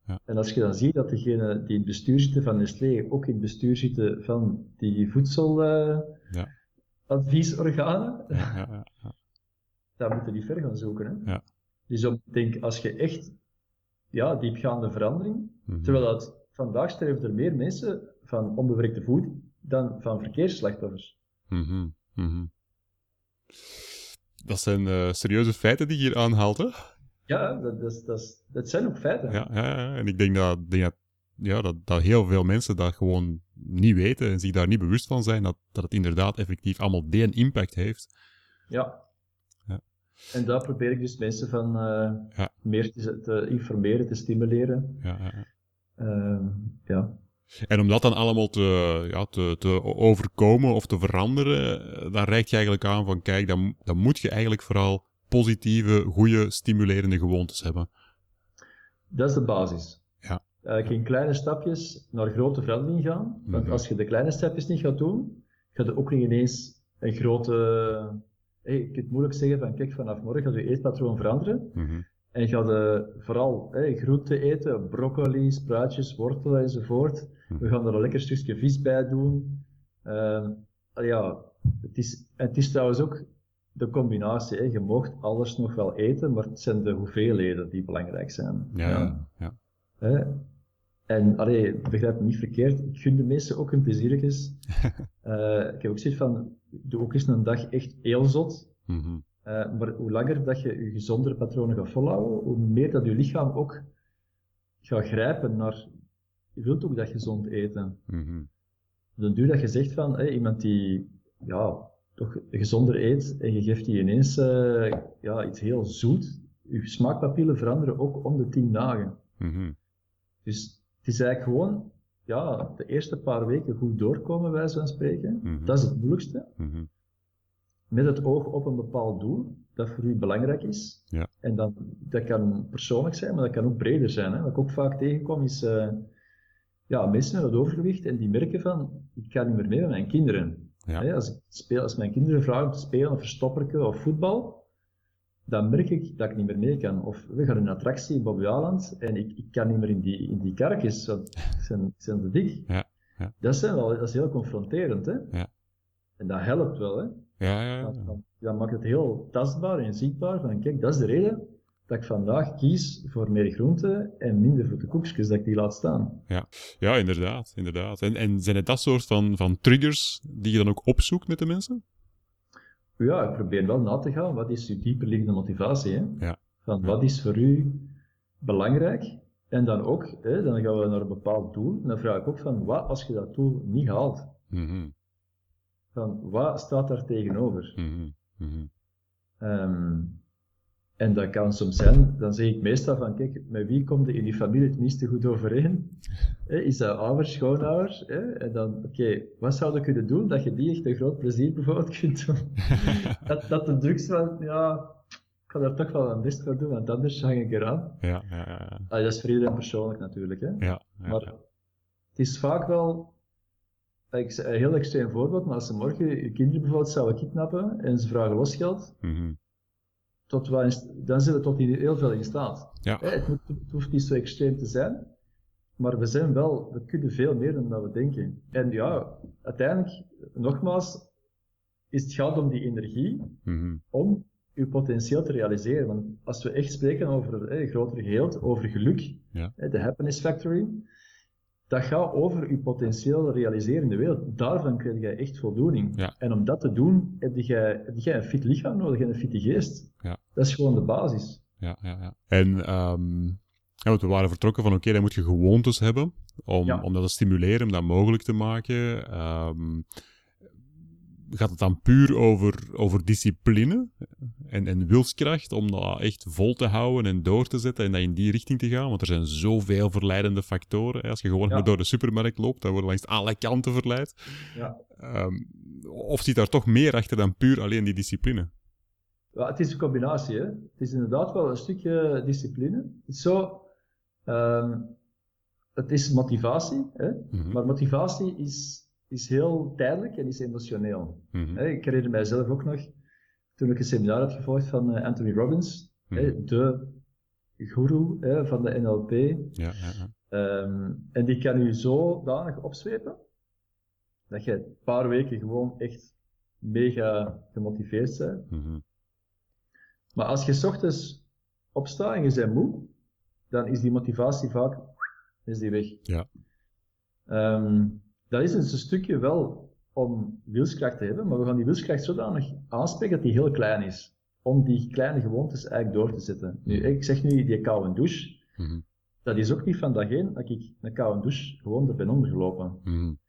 ja. En als je dan ziet dat degenen die in het bestuur zitten van Nestlé ook in het bestuur zitten van die voedseladviesorganen, ja, ja, ja, ja. (laughs) dan moeten die ver gaan zoeken. Hè? Ja. Dus ik denk, als je echt ja, diepgaande verandering, Mhm. terwijl dat vandaag sterven er meer mensen van onbewerkte voeding dan van verkeersslachtoffers. Mhm. Mhm. Dat zijn eh, serieuze feiten die je hier aanhaalt, hè? Ja, dat, dat, is- dat, is- dat zijn ook feiten. Ja, ja, en ik denk dat, dat, ja, dat, dat heel veel mensen dat gewoon niet weten en zich daar niet bewust van zijn, dat, dat het inderdaad effectief allemaal die impact heeft. Ja. Ja. En daar probeer ik dus mensen van eh, Ja. meer te, te informeren, te stimuleren. Ja, ja, ja. Ehm, ja. En om dat dan allemaal te, ja, te, te overkomen of te veranderen, eh, dan reikt je eigenlijk aan van, kijk, dan, dan moet je eigenlijk vooral positieve, goede, stimulerende gewoontes hebben. Dat is de basis. Ja. Eigenlijk in kleine stapjes naar grote verandering gaan. Want Mhm. als je de kleine stapjes niet gaat doen, ga je ook niet ineens een grote... Hey, je kunt moeilijk zeggen van kijk, vanaf morgen gaat je eetpatroon veranderen. Mhm. En ga je vooral hey, groenten eten, broccoli, spruitjes, wortelen enzovoort. Mhm. We gaan er een lekker stukje vis bij doen. Ehm, ja, het is, het is trouwens ook de combinatie. Hè. Je mocht alles nog wel eten, maar het zijn de hoeveelheden die belangrijk zijn. Ja, ja, ja. Hè? En, allee, begrijp me niet verkeerd, ik gun de meesten ook hun pleziertjes. (laughs) Eh, ik heb ook zoiets van, doe ook eens een dag echt heel zot. Mhm. Eh, maar hoe langer dat je je gezondere patronen gaat volhouden, hoe meer dat je lichaam ook gaat grijpen naar, je wilt ook dat gezond eten. Mhm. Dan duur dat je zegt van, hey, iemand die, ja, toch gezonder eet, en je geeft die ineens, eh, ja, iets heel zoet, je smaakpapillen veranderen ook om de tien dagen. Mhm. Dus het is eigenlijk gewoon, ja, de eerste paar weken goed doorkomen, wij van spreken. Mhm. Dat is het moeilijkste. Mhm. Met het oog op een bepaald doel, dat voor u belangrijk is. Ja. En dan, dat kan persoonlijk zijn, maar dat kan ook breder zijn. Hè. Wat ik ook vaak tegenkom is, eh, ja, mensen met overgewicht en die merken van, ik kan niet meer mee met mijn kinderen. Ja. Als, ik speel, als mijn kinderen vragen om te spelen of verstopperken of voetbal, dan merk ik dat ik niet meer mee kan. Of we gaan een attractie in Bobby Aland en ik, ik kan niet meer in die, in die karretjes, want ik zijn, ik zijn te dik. Ja, ja. Dat, zijn wel, dat is heel confronterend. Hè? Ja. En dat helpt wel. Hè? Ja, ja, ja. Dan, dan maakt het heel tastbaar en zichtbaar van kijk, dat is de reden dat ik vandaag kies voor meer groente en minder voor de koekjes, dat ik die laat staan. Ja, inderdaad, inderdaad. En, en zijn het dat soort van, van triggers die je dan ook opzoekt met de mensen? Ja, ik probeer wel na te gaan, wat is uw dieperliggende motivatie? Hè? Ja. Van Ja. wat is voor u belangrijk? En dan ook, hè, dan gaan we naar een bepaald doel. En dan vraag ik ook van, wat als je dat doel niet haalt? Mhm. Van, wat staat daar tegenover? Ehm, en dat kan soms zijn, dan zeg ik meestal van, kijk, met wie komt er in die familie het minste goed overeen? Hè, is dat ouders, schoonouders? Hè? En dan, oké, wat zou je kunnen doen dat je die echt een groot plezier bijvoorbeeld kunt doen? (laughs) dat, dat de drugs van, ja, ik ga daar toch wel mijn best voor doen, want anders hang ik eraan. Ja, ja, ja. Ah, dat is voor iedereen persoonlijk natuurlijk, hè. ja, ja, Maar ja. het is vaak wel, ik een heel extreem voorbeeld, maar als ze morgen je kinderen bijvoorbeeld zouden kidnappen en ze vragen losgeld, Mhm. Tot in st- dan zijn we tot heel veel in staat. Ja. Het, moet, het hoeft niet zo extreem te zijn, maar we zijn wel, we kunnen veel meer dan dat we denken. En ja, uiteindelijk, nogmaals, is het gaat om die energie Mhm. om uw potentieel te realiseren. Want als we echt spreken over hè, groter geheel, over geluk, Ja. de happiness factory, dat gaat over uw potentieel realiseren in de wereld. Daarvan krijg je echt voldoening. Ja. En om dat te doen, heb jij, heb jij een fit lichaam nodig en een fitte geest. Ja. Dat is gewoon de basis. Ja, ja, ja. En ehm, ja, we waren vertrokken van, oké, dan moet je gewoontes hebben om, Ja. om dat te stimuleren, om dat mogelijk te maken. Ehm, gaat het dan puur over, over discipline en, en wilskracht om dat echt vol te houden en door te zetten en dat in die richting te gaan? Want er zijn zoveel verleidende factoren. Als je gewoon maar door de supermarkt loopt, dan wordt langs alle kanten verleid. Ja. Ehm, of zit daar toch meer achter dan puur alleen die discipline? Ja, het is een combinatie. Hè? Het is inderdaad wel een stukje discipline. Het is zo... Um, het is motivatie, hè? Mhm. maar motivatie is is heel tijdelijk en is emotioneel. Mm Ik herinner mijzelf ook nog, toen ik een seminar had gevolgd van eh, Anthony Robbins, mm de guru van de NLP. Ja, ja, ehm, en die kan je zodanig opzwepen, dat je een paar weken gewoon echt mega gemotiveerd bent. Mhm. Maar als je s ochtends opstaat en je bent moe, dan is die motivatie vaak is die weg. Ja. Ehm, dat is een stukje wel om wilskracht te hebben, maar we gaan die wilskracht zodanig aanspreken dat die heel klein is. Om die kleine gewoontes eigenlijk door te zetten. Nu, ik zeg nu die koude douche. Mm Dat is ook niet van dag één dat ik een koude douche gewoon er ben ondergelopen. Mm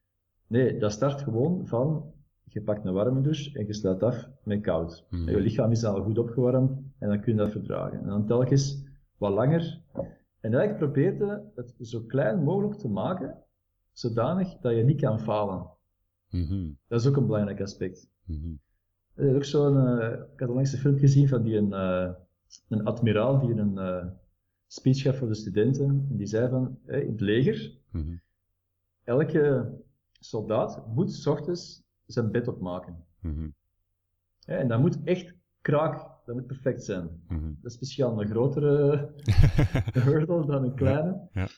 Nee, dat start gewoon van je pakt een warme douche en je sluit af met koud. Mhm. je lichaam is al goed opgewarmd en dan kun je dat verdragen. En dan telkens wat langer. En eigenlijk probeerde het zo klein mogelijk te maken zodanig dat je niet kan falen. Mm Dat is ook een belangrijk aspect. Mm Er is ook zo'n, uh, ik had onlangs een film gezien van die een, uh, een admiraal die een uh, speech gaf voor de studenten. En die zei van, hey, in het leger, mm elke soldaat moet s ochtends zijn bed opmaken. Mm en dat moet echt kraak, dat moet perfect zijn. Mhm. Dat is speciaal een grotere (laughs) hurdle dan een kleine. Ja.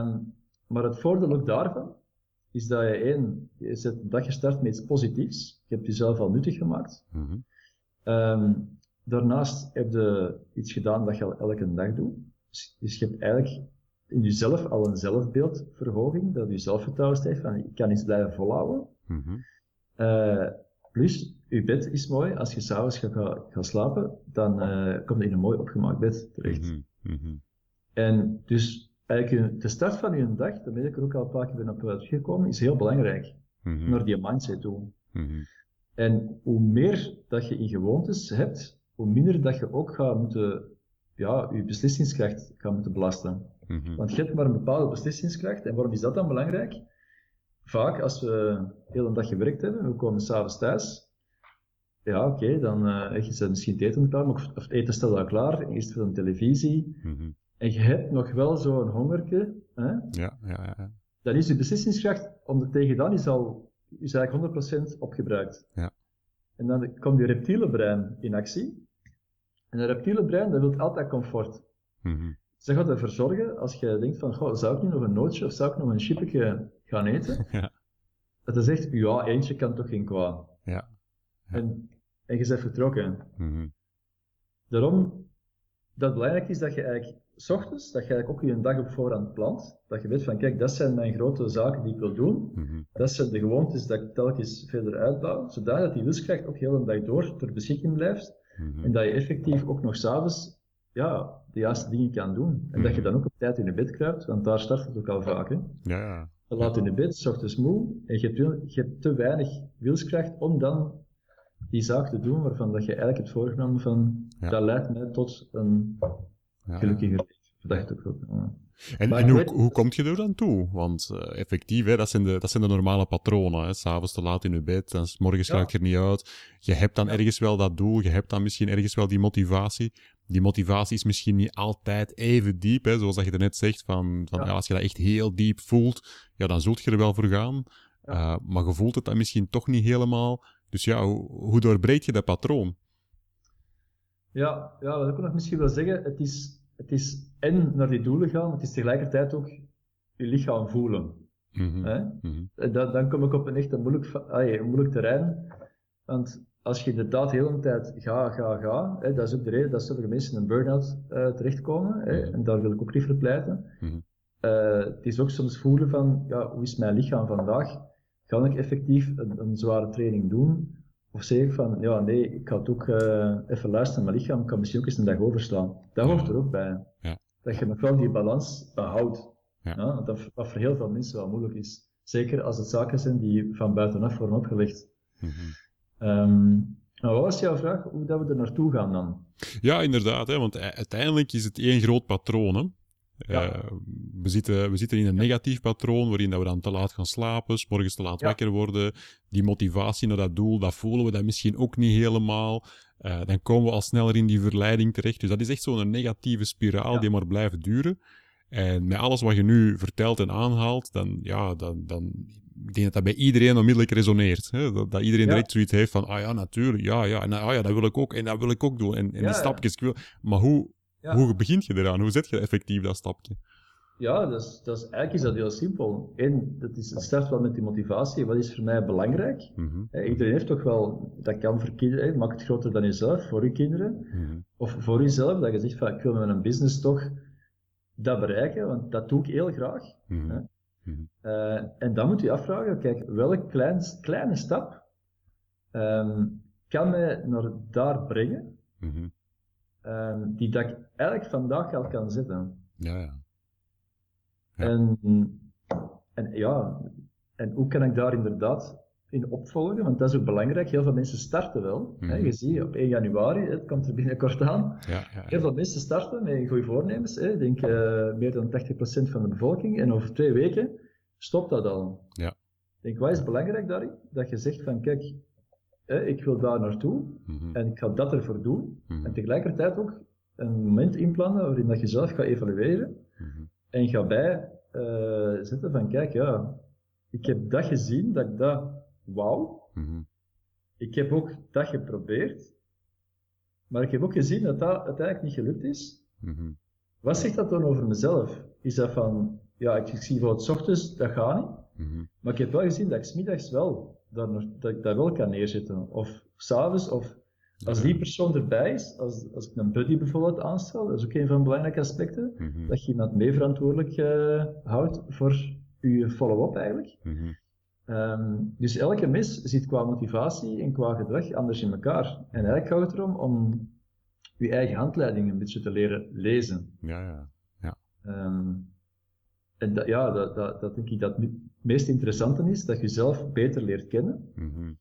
Um, maar het voordeel ook daarvan is dat je één, je zet de dag gestart met iets positiefs. Je hebt jezelf al nuttig gemaakt. Mhm. Ehm, daarnaast heb je iets gedaan dat je al elke dag doet. Dus, dus je hebt eigenlijk in jezelf al een zelfbeeldverhoging, dat je zelfvertrouwen stijgt van ik kan iets blijven volhouden. Mm plus, je bed is mooi. Als je s'avonds gaat, gaat slapen, dan uh, kom je in een mooi opgemaakt bed terecht. Mhm. En dus eigenlijk de start van je dag, daar ben ik er ook al een paar keer ben op uitgekomen, is heel belangrijk. Mm Naar die mindset toe. Mhm. En hoe meer dat je in gewoontes hebt, hoe minder dat je ook gaat moeten, ja, je beslissingskracht gaat moeten belasten. Mhm. Want je hebt maar een bepaalde beslissingskracht. En waarom is dat dan belangrijk? Vaak, als we de hele dag gewerkt hebben, we komen s'avonds thuis, ja, oké, dan uh, je misschien het eten klaar, of, of het eten staat al klaar, eerst voor de televisie, mm en je hebt nog wel zo'n hongerke, hè? Ja, ja, ja, dan is je beslissingskracht om er tegen dan is al is eigenlijk 100% opgebruikt. Ja. En dan komt je reptiele brein in actie. En een reptiele brein, dat wil altijd comfort. Mm -hmm. Ze gaat ervoor zorgen, als je denkt van, goh, zou ik nu nog een nootje of zou ik nog een chipje gaan eten? (laughs) Ja. Dat hij zegt, ja, eentje kan toch geen kwaad. Ja. ja. En, en je bent vertrokken. Mm -hmm. Daarom, dat belangrijk is dat je eigenlijk s ochtends, dat je eigenlijk ook je dag op voorhand plant. Dat je weet van, kijk, dat zijn mijn grote zaken die ik wil doen. Mhm. Dat zijn de gewoontes dat ik telkens verder uitbouw. Zodat die wilskracht ook heel de dag door ter beschikking blijft. Mhm. En dat je effectief ook nog s'avonds, ja, de juiste dingen kan doen. En dat je mhm. dan ook op tijd in je bed kruipt, want daar start het ook al vaak, hè. Ja. Je laat in je bed, s ochtends moe, en je hebt, je hebt te weinig wilskracht om dan die zaak te doen waarvan dat je eigenlijk hebt voorgenomen van, dat leidt mij tot een ja. gelukkiger leven. ook En, en hoe, hoe kom je er dan toe? Want uh, effectief, hè, dat, zijn de, dat zijn de normale patronen. S'avonds te laat in je bed, en s morgens ja. je er niet uit. Je hebt dan ergens wel dat doel, je hebt dan misschien ergens wel die motivatie. Die motivatie is misschien niet altijd even diep, hè, zoals dat je er net zegt. Van, van ja. als je dat echt heel diep voelt, ja, dan zult je er wel voor gaan. Uh, maar je voelt het dan misschien toch niet helemaal. Dus ja, hoe, hoe doorbreek je dat patroon? Ja, ja, wat ik nog misschien wil zeggen, het is het is en naar die doelen gaan, maar het is tegelijkertijd ook je lichaam voelen. Mm -hmm. dan, dan kom ik op een echt een moeilijk, een moeilijk terrein. Want als je inderdaad de hele tijd ga, ga, ga, hè, dat is ook de reden dat sommige mensen in een burn-out uh, terechtkomen. Hè, mhm. en daar wil ik ook niet voor pleiten. Mhm. Eh, het is ook soms voelen van, ja, hoe is mijn lichaam vandaag? Kan ik effectief een, een zware training doen? Of zeg ik van, ja nee, ik ga het ook uh, even luisteren naar mijn lichaam, ik kan misschien ook eens een dag overslaan. Dat hoort er ook bij. Ja. Dat je nog wel die balans behoudt. Ja. ja dat, wat voor heel veel mensen wel moeilijk is. Zeker als het zaken zijn die van buitenaf worden opgelegd. Mm Ehm, maar wat was jouw vraag? Hoe dat we er naartoe gaan dan? Ja, inderdaad. Hè, want uiteindelijk is het één groot patroon. Hè? Ja. Eh, we, zitten, we zitten in een negatief patroon waarin dat we dan te laat gaan slapen, 's morgens te laat Ja. wakker worden. Die motivatie naar dat doel, dat voelen we dan misschien ook niet helemaal. Eh, dan komen we al sneller in die verleiding terecht. Dus dat is echt zo'n negatieve spiraal Ja. die maar blijft duren. En met alles wat je nu vertelt en aanhaalt, dan, ja, dan, dan, ik denk dat dat bij iedereen onmiddellijk resoneert. Hè? Dat, dat iedereen Ja. direct zoiets heeft van, ah ja, natuurlijk, ja, ja, en, ah ja, dat wil ik ook, en dat wil ik ook doen. En, en Ja, die stapjes, ik wil, maar hoe, hoe begint je eraan? Hoe zet je effectief dat stapje? Ja, dat is, dat is, eigenlijk is dat heel simpel. Eén, dat is, het start wel met die motivatie. Wat is voor mij belangrijk? Mhm, iedereen heeft toch wel, dat kan voor kinderen, hè, maak het groter dan jezelf, voor je kinderen. mhm, Of voor jezelf, dat je zegt van, ik wil met een business toch dat bereiken, want dat doe ik heel graag. mhm, Mhm, Eh, en dan moet je afvragen, kijk, welke klein, kleine stap ehm, kan mij naar daar brengen, mhm. ehm, die dat ik eigenlijk vandaag al kan zetten. Ja, ja. Ja. En, en ja, en hoe kan ik daar inderdaad in opvolgen? Want dat is ook belangrijk. Heel veel mensen starten wel. Hè? Mhm. Je ziet op 1 januari, het komt er binnenkort aan. Ja, ja, Heel veel mensen starten met goede voornemens. Hè? Ik denk eh, meer dan 80% van de bevolking. En over twee weken stopt dat al. Ja. Ik denk, wat is belangrijk daarin? Dat je zegt van, kijk, hè, ik wil daar naartoe Mhm, en ik ga dat ervoor doen. mhm, En tegelijkertijd ook een moment inplannen waarin dat je zelf gaat evalueren. En ga bij zetten van, kijk, ja, ik heb dat gezien, dat ik dat wou. mhm. Ik heb ook dat geprobeerd. Maar ik heb ook gezien dat dat uiteindelijk niet gelukt is. mhm. Wat zegt dat dan over mezelf? Is dat van, ja, ik, ik zie voor het ochtends, dat gaat niet. mhm. Maar ik heb wel gezien dat ik 's middags wel, daar, dat ik dat wel kan neerzetten. Of s'avonds, of als die persoon erbij is, als, als ik een buddy bijvoorbeeld aanstel, dat is ook een van de belangrijke aspecten, Mhm, dat je iemand mee verantwoordelijk eh, houdt voor je follow-up eigenlijk. Ehm, dus elke mens zit qua motivatie en qua gedrag anders in elkaar. En eigenlijk gaat het erom om je eigen handleiding een beetje te leren lezen. Ja, ja. Ehm, en dat, ja, dat, dat, dat denk ik dat het meest interessante is, dat je jezelf beter leert kennen. Mhm,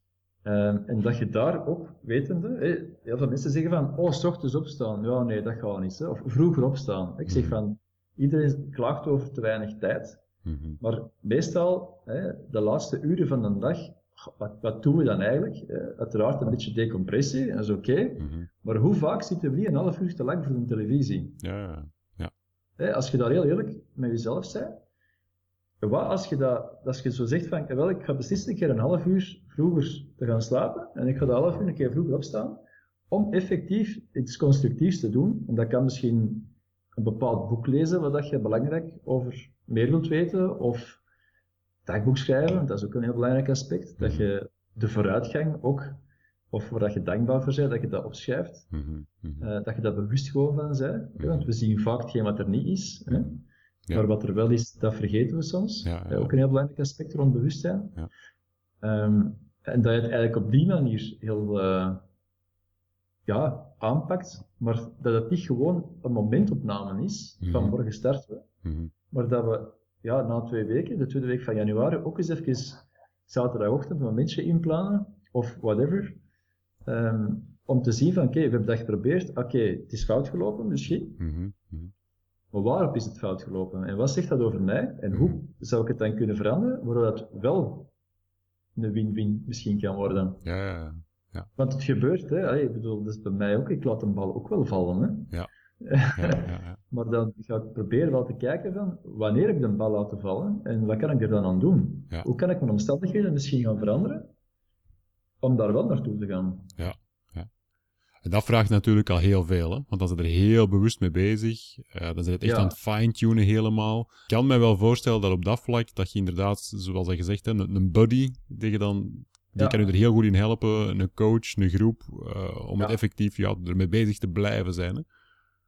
Ehm, en dat je daar ook, wetende, heel veel mensen zeggen van, oh, s ochtends opstaan. Ja, nee, dat gaat niet. Hè. Of vroeger opstaan. Ik zeg Mhm. van, iedereen klaagt over te weinig tijd. Mhm. Maar meestal, hè, de laatste uren van de dag, wat, wat doen we dan eigenlijk? Eh, uiteraard een beetje decompressie, dat is oké. Mhm. Maar hoe vaak zitten we een half uur te lang voor de televisie? Ja, ja. Als je daar heel eerlijk met jezelf bent, wat als je, dat, als je zo zegt van, wel, ik ga beslissen een keer een half uur vroeger te gaan slapen, en ik ga de half uur een keer vroeger opstaan, om effectief iets constructiefs te doen. En dat kan misschien een bepaald boek lezen, wat dat je belangrijk over meer wilt weten, of dagboek schrijven, dat is ook een heel belangrijk aspect, dat je de vooruitgang ook, of waar dat je dankbaar voor bent, dat je dat opschrijft, Mhm, mhm. eh, dat je daar bewust gewoon van bent. hè, Want we zien vaak hetgeen wat er niet is. Hè? Ja. Maar wat er wel is, dat vergeten we soms. Ja, ja. Eh, Ook een heel belangrijk aspect rond bewustzijn. Ja. Ehm, en dat je het eigenlijk op die manier heel eh, ja, aanpakt, maar dat het niet gewoon een momentopname is van Mhm. morgen starten we, Mhm. maar dat we ja, na twee weken, de tweede week van januari, ook eens even zaterdagochtend een momentje inplannen of whatever. ehm, om te zien van oké, we hebben dat geprobeerd, oké, het is fout gelopen misschien, Mhm, maar waarop is het fout gelopen? En wat zegt dat over mij? En hoe zou ik het dan kunnen veranderen, waardoor dat wel een win-win misschien kan worden? Ja, ja, ja. Want het gebeurt, hè. Ik bedoel, dat is bij mij ook. Ik laat een bal ook wel vallen, hè. Ja. Ja, ja, ja. (laughs) Maar dan ga ik proberen wel te kijken van, wanneer ik de bal laat vallen, en wat kan ik er dan aan doen? Ja. Hoe kan ik mijn omstandigheden misschien gaan veranderen, om daar wel naartoe te gaan? En dat vraagt natuurlijk al heel veel, hè? want dan zijn er heel bewust mee bezig. Eh, dan zijn het echt Ja. aan het fine-tunen helemaal. Ik kan me wel voorstellen dat op dat vlak, dat je inderdaad, zoals je gezegd hebt, een, een buddy, die, je dan, die Ja. kan je er heel goed in helpen, een coach, een groep, eh, om het effectief ja, ermee bezig te blijven zijn. Hè?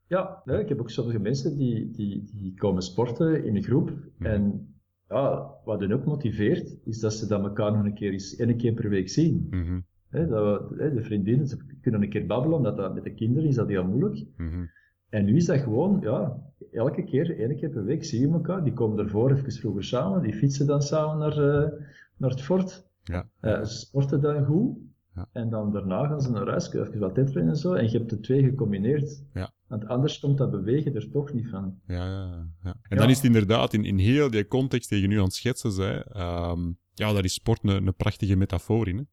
Ja, nee, ik heb ook sommige mensen die, die, die komen sporten in een groep. Mhm. En ja, wat hen ook motiveert, is dat ze dat elkaar nog een keer, eens, één keer per week zien. Mhm, dat we, de vriendinnen, ze kunnen een keer babbelen, omdat dat met de kinderen is dat heel moeilijk. mhm, En nu is dat gewoon, ja, elke keer, één keer per week zien we elkaar. Die komen ervoor even vroeger samen, die fietsen dan samen naar, eh, naar het fort. Ja. Eh, ze sporten dan goed. ja. En dan daarna gaan ze naar huis, even wat tetteren en zo. En je hebt de twee gecombineerd. Ja. Want anders komt dat bewegen er toch niet van. Ja, ja, ja. En dan is het inderdaad in, in heel die context die je nu aan het schetsen zei, ehm, ja, daar is sport een, een prachtige metafoor in. Hè?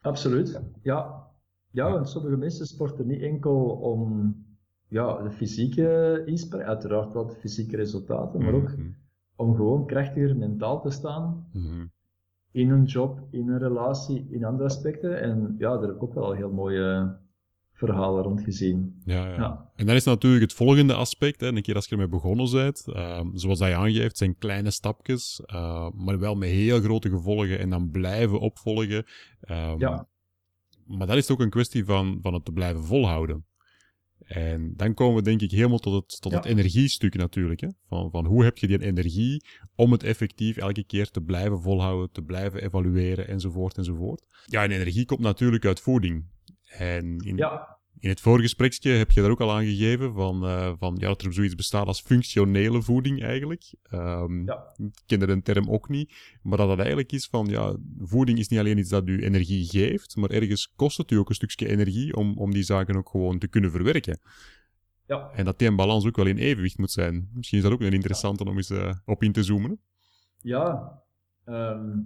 Absoluut. Ja. Ja, want sommige mensen sporten niet enkel om ja, de fysieke inspanning, uiteraard wel de fysieke resultaten, maar ook Mhm, om gewoon krachtiger mentaal te staan mhm. In een job, in een relatie, in andere aspecten. En ja, daar heb ik ook wel heel mooie verhalen rond gezien. Ja, ja. Ja. En dan is natuurlijk het volgende aspect, hè, een keer als je ermee begonnen bent, ehm, zoals dat je aangeeft, zijn kleine stapjes, eh, maar wel met heel grote gevolgen en dan blijven opvolgen. Ehm, Ja. Maar dat is ook een kwestie van, van het te blijven volhouden. En dan komen we denk ik helemaal tot het, tot het energiestuk natuurlijk. Hè? Van, van hoe heb je die energie om het effectief elke keer te blijven volhouden, te blijven evalueren enzovoort enzovoort. Ja, en energie komt natuurlijk uit voeding. En in, Ja, in het voorgespreksje heb je daar ook al aangegeven van, eh, van ja, dat er zoiets bestaat als functionele voeding eigenlijk. Ehm, Ja. Ik kende de term ook niet, maar dat dat eigenlijk is van ja, voeding is niet alleen iets dat u energie geeft, maar ergens kost het u ook een stukje energie om, om die zaken ook gewoon te kunnen verwerken. ja. En dat die balans ook wel in evenwicht moet zijn. Misschien is dat ook een interessante om eens eh, op in te zoomen. Ja, ehm,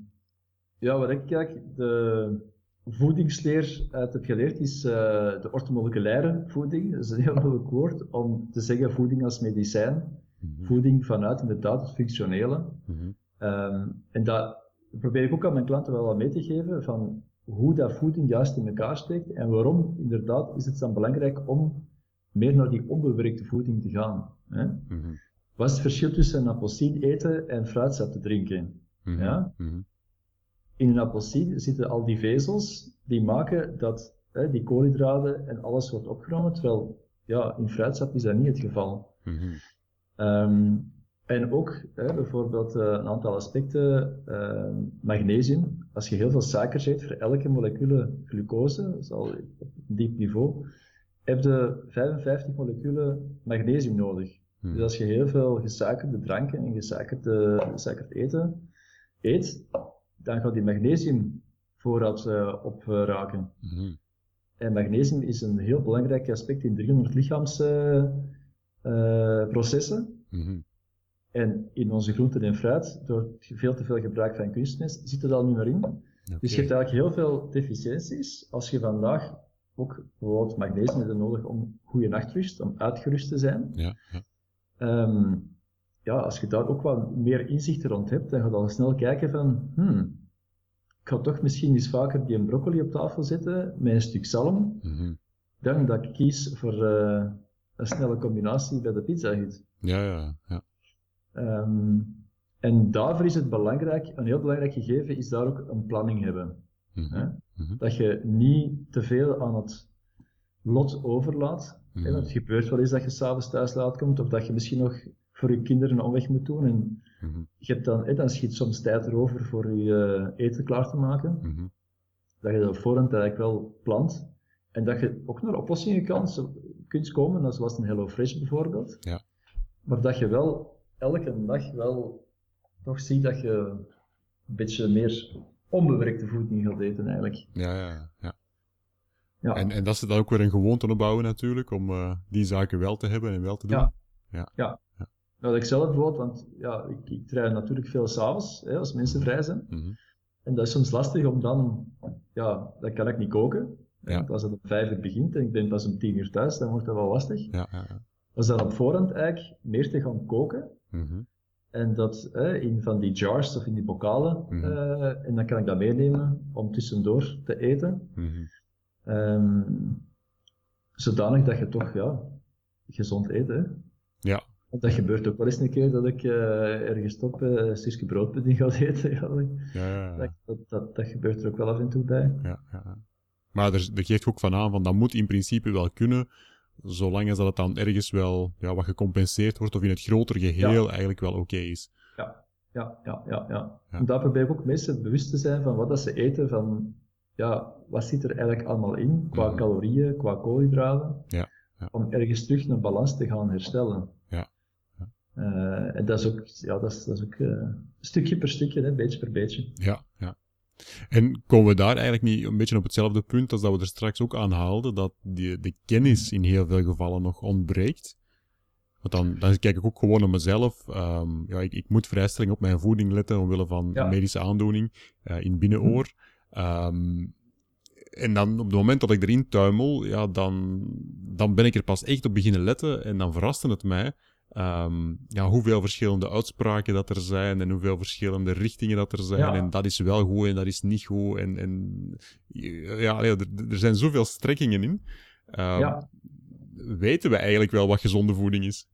ja, wat ik kijk, de voedingsleer uit heb geleerd is eh, de ortomoleculaire voeding. Dat is een heel moeilijk woord om te zeggen voeding als medicijn. Voeding vanuit inderdaad het functionele. Mhm. Ehm, en dat probeer ik ook aan mijn klanten wel wat mee te geven van hoe dat voeding juist in elkaar steekt en waarom inderdaad is het dan belangrijk om meer naar die onbewerkte voeding te gaan. Hè? Mhm. Wat is het verschil tussen een appelsien eten en fruitsap te drinken? Mhm. Ja? In een appelsien zitten al die vezels die maken dat hè, die koolhydraten en alles wordt opgenomen, terwijl ja, in fruitsap is dat niet het geval. Mhm. Ehm, en ook hè, bijvoorbeeld eh, een aantal aspecten, ehm, magnesium. Als je heel veel suikers eet, voor elke molecule glucose, dat is al op een diep niveau, heb je 55 moleculen magnesium nodig. Mhm. Dus als je heel veel gesuikerde dranken en gesuikerd eten eet, dan gaat die magnesiumvoorraad eh, opraken. Mhm. En magnesium is een heel belangrijk aspect in 300 lichaamsprocessen. Mhm. en in onze groenten en fruit, door veel te veel gebruik van kunstmest, zit het al niet meer in. Dus je hebt eigenlijk heel veel deficiënties. Als je vandaag ook bijvoorbeeld magnesium hebt nodig om goede nachtrust, om uitgerust te zijn. Ja, ja. Ehm, ja, als je daar ook wat meer inzicht rond hebt, dan ga je al snel kijken van, hmm, ik ga toch misschien eens vaker die een broccoli op tafel zetten met een stuk zalm, Mhm. dan dat ik kies voor eh, een snelle combinatie bij de pizza ja, ja, ja. Ehm, en daarvoor is het belangrijk, een heel belangrijk gegeven is daar ook een planning hebben. Mhm. Hè? Mhm. Dat je niet te veel aan het lot overlaat. Hè, Mhm. want het gebeurt wel eens dat je s'avonds thuis laat komt, of dat je misschien nog voor je kinderen een omweg moet doen. En Mhm. je hebt dan, hè, dan schiet soms tijd erover voor je eh, eten klaar te maken. Mhm. Dat je dat op voorhand eigenlijk wel plant. En dat je ook naar oplossingen kan, kunt komen, zoals een HelloFresh bijvoorbeeld. Ja. Maar dat je wel elke dag wel toch ziet dat je een beetje meer onbewerkte voeding gaat eten eigenlijk. Ja, ja, ja. Ja. En, en dat ze dan ook weer een gewoonte opbouwen natuurlijk, om eh, die zaken wel te hebben en wel te doen. Ja. Ja. Nou, ik zelf bijvoorbeeld, want ja, ik, ik train natuurlijk veel s'avonds, als mensen vrij zijn. Mhm. En dat is soms lastig om dan, ja, dan kan ik niet koken. Ja. Want als het om vijf uur begint en ik ben pas om tien uur thuis, dan wordt dat wel lastig. Ja, ja, ja. Dan op voorhand eigenlijk meer te gaan koken. Mhm. En dat in van die jars of in die bokalen. Mhm. eh, en dan kan ik dat meenemen om tussendoor te eten. Ehm, zodanig dat je toch ja, gezond eet. Hè. Want dat gebeurt ook wel eens een keer dat ik eh, ergens stop eh, een stukje broodpudding ga eten. (laughs) Ja, dat, Ja, ja, dat, dat, dat, gebeurt er ook wel af en toe bij. ja, ja. Maar er, er geeft ook van aan van dat moet in principe wel kunnen, zolang als dat het dan ergens wel ja, wat gecompenseerd wordt of in het grotere geheel eigenlijk wel oké is. Ja, ja, ja, ja. Ja. En daar probeer ik ook mensen bewust te zijn van wat dat ze eten, van ja, wat zit er eigenlijk allemaal in, qua Mhm. calorieën, qua koolhydraten, Ja, ja. om ergens terug een balans te gaan herstellen. En dat is ook, ja, dat is, dat is ook eh, stukje per stukje, hè, beetje per beetje. Ja, ja. En komen we daar eigenlijk niet een beetje op hetzelfde punt als dat we er straks ook aanhaalden, dat die, de kennis in heel veel gevallen nog ontbreekt? Want dan, dan kijk ik ook gewoon naar mezelf. Ehm, ja, ik, ik, moet vrij streng op mijn voeding letten omwille van medische aandoening uh, in binnenoor. Um, en dan op het moment dat ik erin tuimel, ja, dan, dan ben ik er pas echt op beginnen letten. En dan verraste het mij um, ja, hoeveel verschillende uitspraken dat er zijn en hoeveel verschillende richtingen dat er zijn. En dat is wel goed en dat is niet goed. En, en ja, er, er zijn zoveel strekkingen in. Um, ja. Weten we eigenlijk wel wat gezonde voeding is?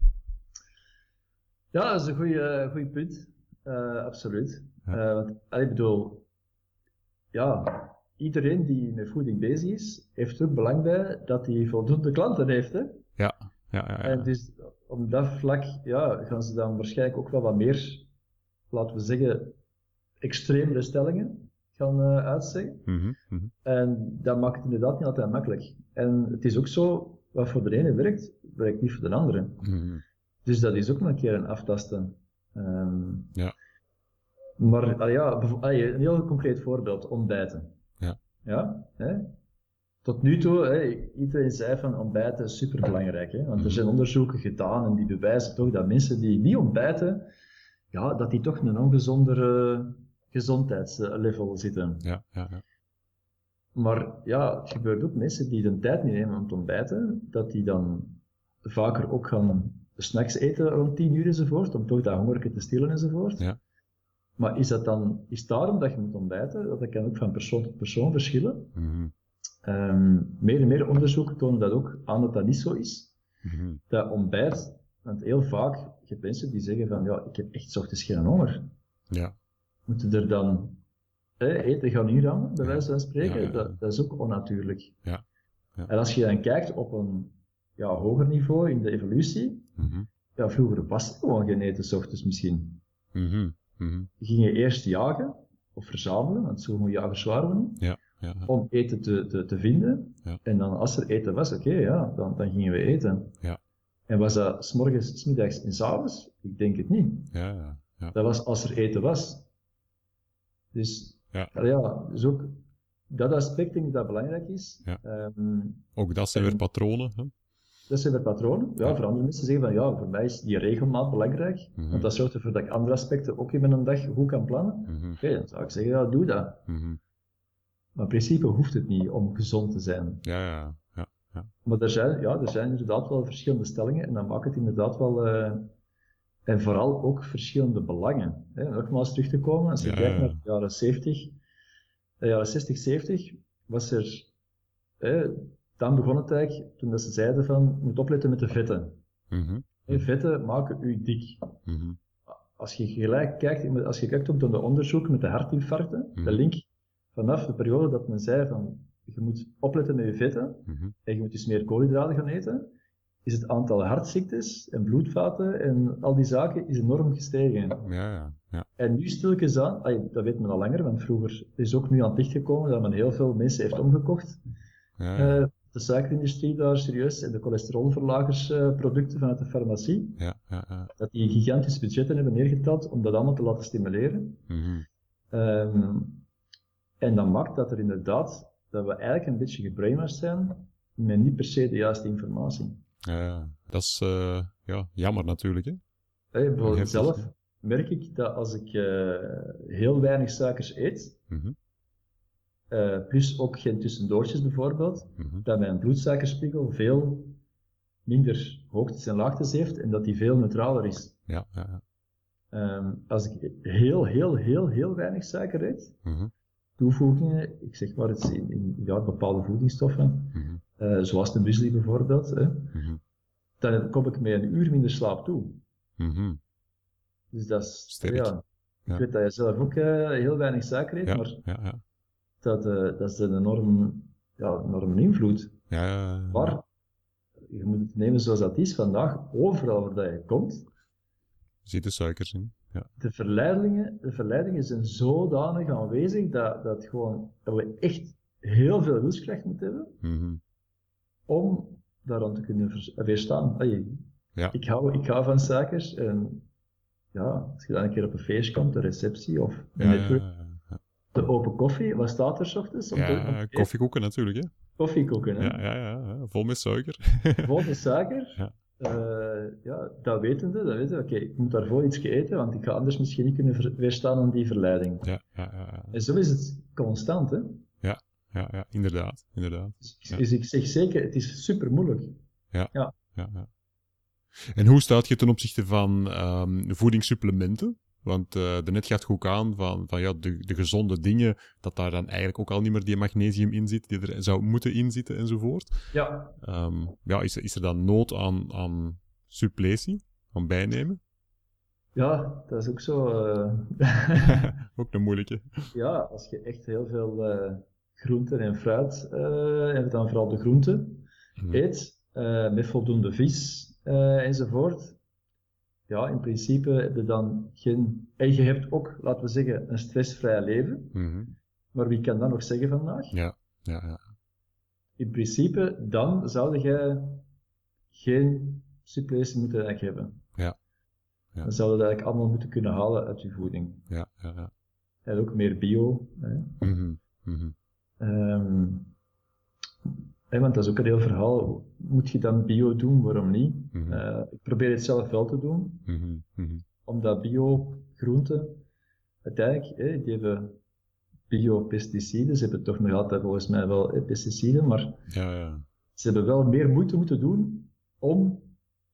Ja, dat is een goed punt. Uh, absoluut. Ja. Uh, want, ik bedoel, ja, iedereen die met voeding bezig is, heeft er ook belang bij dat hij voldoende klanten heeft. Hè? Ja. Ja, ja, ja. En dus op dat vlak ja, gaan ze dan waarschijnlijk ook wel wat meer, laten we zeggen, extremere stellingen gaan uh, uitzeggen. Mm -hmm. En dat maakt het inderdaad niet altijd makkelijk. En het is ook zo, wat voor de ene werkt, werkt niet voor de andere. Mm -hmm. Dus dat is ook nog een keer een aftasten. Um, ja. Maar ja, een heel concreet voorbeeld, ontbijten. Ja. Ja, hè? Tot nu toe, hè, iedereen zei van ontbijten is superbelangrijk. Hè? Want er mhm. zijn onderzoeken gedaan en die bewijzen toch dat mensen die niet ontbijten, ja, dat die toch een ongezondere gezondheidslevel zitten. Ja, ja, ja. Maar ja, het gebeurt ook mensen die de tijd niet nemen om te ontbijten, dat die dan vaker ook gaan snacks eten rond 10 uur enzovoort, om toch dat hongerke te stillen enzovoort. Ja. Maar is dat dan, is daarom dat je moet ontbijten? Dat kan ook van persoon tot persoon verschillen. Mm Um, meer en meer onderzoeken tonen dat ook aan dat dat niet zo is. Mm Dat ontbijt, want heel vaak, je hebt mensen die zeggen van, ja, ik heb echt ochtends geen honger. Ja. Moeten er dan eten gaan inrammen, bij wijze van spreken? Ja, dat, dat, is ook onnatuurlijk. Ja. En als je dan kijkt op een ja, hoger niveau in de evolutie, mm ja, vroeger was er gewoon geen eten ochtends misschien. Mm Ging je eerst jagen, of verzamelen, want zo moet jagers waren we niet. Ja ja. om eten te, te, te vinden. En dan als er eten was, oké, ja, dan, dan gingen we eten. Ja. En was dat s morgens, s middags en s avonds? Ik denk het niet. Ja, ja, ja. Dat was als er eten was. Dus ja, ja dus ook dat aspect denk ik dat belangrijk is. Um, ook dat zijn weer patronen. Hè? Dat zijn weer patronen. Ja, Ja. voor andere mensen zeggen van ja, voor mij is die regelmaat belangrijk. Mhm. Want dat zorgt ervoor dat ik andere aspecten ook in mijn dag goed kan plannen. Mhm, Oké, dan zou ik zeggen, ja, doe dat. mhm. Maar in principe hoeft het niet om gezond te zijn. Ja, ja, ja. ja. Maar er zijn, ja, er zijn inderdaad wel verschillende stellingen en dat maakt het inderdaad wel, eh, en vooral ook verschillende belangen. Hè. Nogmaals terug te komen, als je Ja, kijkt naar de jaren 70, de jaren 60, 70, was er, hè, dan begon het eigenlijk toen dat ze zeiden van, je moet opletten met de vetten. Mhm, Hè, vetten maken u dik. mhm, Als je gelijk kijkt, als je kijkt ook naar de onderzoeken met de hartinfarcten, Mhm. de link vanaf de periode dat men zei van, je moet opletten met je vetten, mhm. en je moet dus meer koolhydraten gaan eten, is het aantal hartziektes en bloedvaten en al die zaken is enorm gestegen. Ja, ja, ja. En nu stilletjes aan, ay, dat weet men al langer, want vroeger is ook nu aan het licht gekomen dat men heel veel mensen heeft omgekocht. ja. Eh, de suikerindustrie daar serieus en de cholesterolverlagersproducten vanuit de farmacie, ja, ja, ja. dat die gigantische budgetten hebben neergeteld om dat allemaal te laten stimuleren. Mhm. Ehm, en dat maakt dat er inderdaad, dat we eigenlijk een beetje gebrainwashed zijn met niet per se de juiste informatie. Ja. Dat is eh, ja, jammer natuurlijk. Hè? Hey, bijvoorbeeld Heftig, zelf merk ik dat als ik eh, heel weinig suikers eet, Mhm, eh, plus ook geen tussendoortjes bijvoorbeeld, mhm. dat mijn bloedsuikerspiegel veel minder hoogtes en laagtes heeft en dat die veel neutraler is. Ja, ja, ja. Ehm, als ik heel, heel, heel, heel weinig suiker eet, Mhm, toevoegingen, ik zeg maar het in, in ja, bepaalde voedingsstoffen, mhm, eh, zoals de muesli bijvoorbeeld, hè, mhm, dan kom ik met een uur minder slaap toe. mhm. Dus dat is, Sterk. ja, Ja. ik weet dat je zelf ook eh, heel weinig suiker eet, Ja, maar ja, ja. dat, eh, dat is een enorm, ja, enorme invloed. Ja, ja, ja. Maar je moet het nemen zoals dat is vandaag, overal waar dat je komt. Er zitten suikers in. Ja. De verleidingen, de verleidingen zijn zodanig aanwezig dat, dat, gewoon, dat we echt heel veel wilskracht moeten hebben Mhm. om daaraan te kunnen weerstaan. Ja. ik, hou, ik hou van suikers en ja, als je dan een keer op een feest komt, een receptie of een Ja, de open koffie, wat staat er 's ochtends? Ja, koffiekoeken natuurlijk, hè? Koffie koken, hè? Ja, ja, ja, vol met suiker. Vol met suiker. (laughs) Ja. Eh, ja, dat wetende, dat weten we. Oké, ik moet daarvoor iets eten, want ik ga anders misschien niet kunnen weerstaan aan die verleiding. Ja, ja, ja, ja. En zo is het constant, hè? ja, ja, inderdaad, inderdaad. Dus, Ja. dus ik zeg zeker, het is super moeilijk. Ja, ja. En hoe staat je ten opzichte van ehm, voedingssupplementen? Want eh daarnet gaat goed aan van, van ja, de, de gezonde dingen, dat daar dan eigenlijk ook al niet meer die magnesium in zit, die er zou moeten inzitten enzovoort. Ja, Ehm, ja, is, er- is er dan nood aan, aan suppletie, aan bijnemen? ja dat is ook zo. (laughs) eh, ook een moeilijke. ja, als je echt heel veel eh, groenten en fruit, en dan vooral de groenten, Mhm. eet, met voldoende vis enzovoort. Ja, in principe heb je dan geen. En je hebt ook, laten we zeggen, een stressvrij leven. Mhm. Maar wie kan dat nog zeggen vandaag? Ja, ja, ja. In principe, dan zou jij geen suppletie moeten eigenlijk hebben. Ja. Ja. Dan zou je dat eigenlijk allemaal moeten kunnen halen uit je voeding. ja, ja, ja. En ook meer bio. Hè. Mhm. Mhm. Ehm, want dat is ook een heel verhaal. Moet je dan bio doen? Waarom niet? Mhm. Eh, ik probeer het zelf wel te doen, Mhm. Mhm. omdat bio-groenten uiteindelijk, hè, die hebben biopesticiden. Ze hebben toch nog altijd volgens mij wel pesticiden, maar Ja, ja. ze hebben wel meer moeite moeten doen om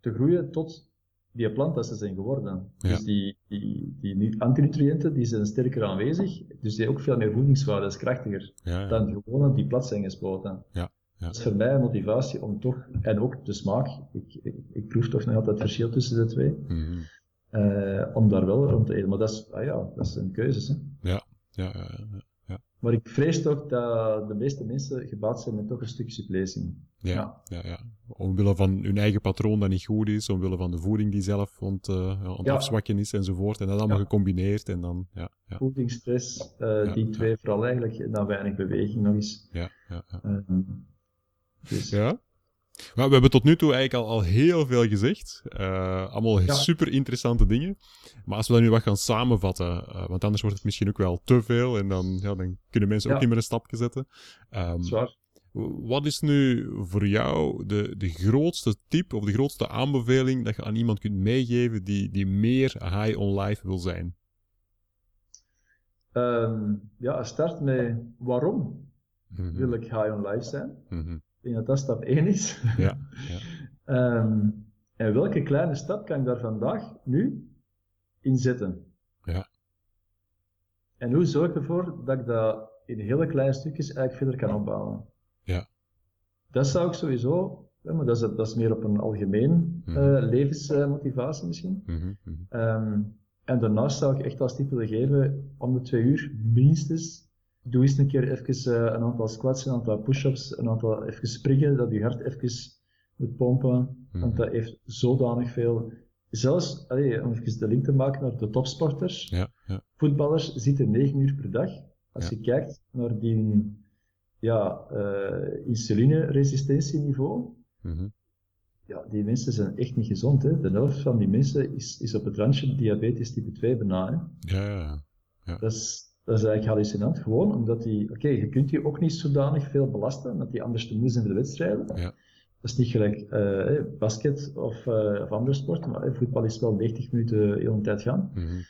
te groeien tot die plant dat ze zijn geworden. Ja. Dus die, die, die nu- antinutriënten die zijn sterker aanwezig, dus die hebben ook veel meer voedingswaarde, is krachtiger dan gewoon die plat zijn gespoten. Ja, ja. Dat is voor mij een motivatie om toch, en ook de smaak, ik, ik, ik proef toch nog altijd het verschil tussen de twee, Mhm. eh, om daar wel rond te eten. Maar dat is, ah ja, dat zijn keuzes. Hè. Ja, ja, ja, ja. Maar ik vrees toch dat de meeste mensen gebaat zijn met toch een stuk suppletie. Ja, Ja. ja. Omwille van hun eigen patroon dat niet goed is, omwille van de voeding die zelf aan het Ja. afzwakken is enzovoort. En dat allemaal gecombineerd en dan, ja, ja, voeding, stress, eh, die twee vooral eigenlijk, en dan weinig beweging nog eens. ja, ja. ja. Ehm, dus, Ja. Maar we hebben tot nu toe eigenlijk al, al heel veel gezegd. Eh, allemaal Ja. super interessante dingen. Maar als we dat nu wat gaan samenvatten, eh, want anders wordt het misschien ook wel te veel en dan, ja, dan kunnen mensen ook niet meer een stapje zetten. Ehm, zwaar. wat is nu voor jou de, de grootste tip of de grootste aanbeveling dat je aan iemand kunt meegeven die, die meer high on life wil zijn? Ehm, ja, start met waarom Mhm. wil ik high on life zijn? Ik denk dat dat stap 1 is. (laughs) Ja, ja. Ehm, en welke kleine stap kan ik daar vandaag, nu, in zetten? Ja. En hoe zorg ik ervoor dat ik dat in hele kleine stukjes eigenlijk verder kan opbouwen? Ja. Dat zou ik sowieso, maar dat is, dat is meer op een algemeen Mhm. eh, levensmotivatie misschien. Mhm. Mhm. Ehm, en daarnaast zou ik echt als tip willen geven, om de twee uur minstens, doe eens een keer even eh, een aantal squats, een aantal push-ups, een aantal even springen, dat je hart even moet pompen, Mhm. want dat heeft zodanig veel. Zelfs, allee, om even de link te maken naar de topsporters, Ja, ja. voetballers zitten 9 uur per dag. Als Ja. je kijkt naar die ja, eh, insulineresistentieniveau, Mhm. ja, die mensen zijn echt niet gezond. Hè? De helft van die mensen is, is op het randje diabetes type 2 bijna. Hè? Ja, ja, ja. Dat, is, dat is eigenlijk hallucinant. Gewoon omdat die, oké, je kunt die ook niet zodanig veel belasten, omdat die anders te moe zijn voor de wedstrijden. Ja. Dat is niet gelijk eh, basket of, eh, of andere sporten, maar voetbal is wel 90 minuten de hele tijd gaan. Mhm.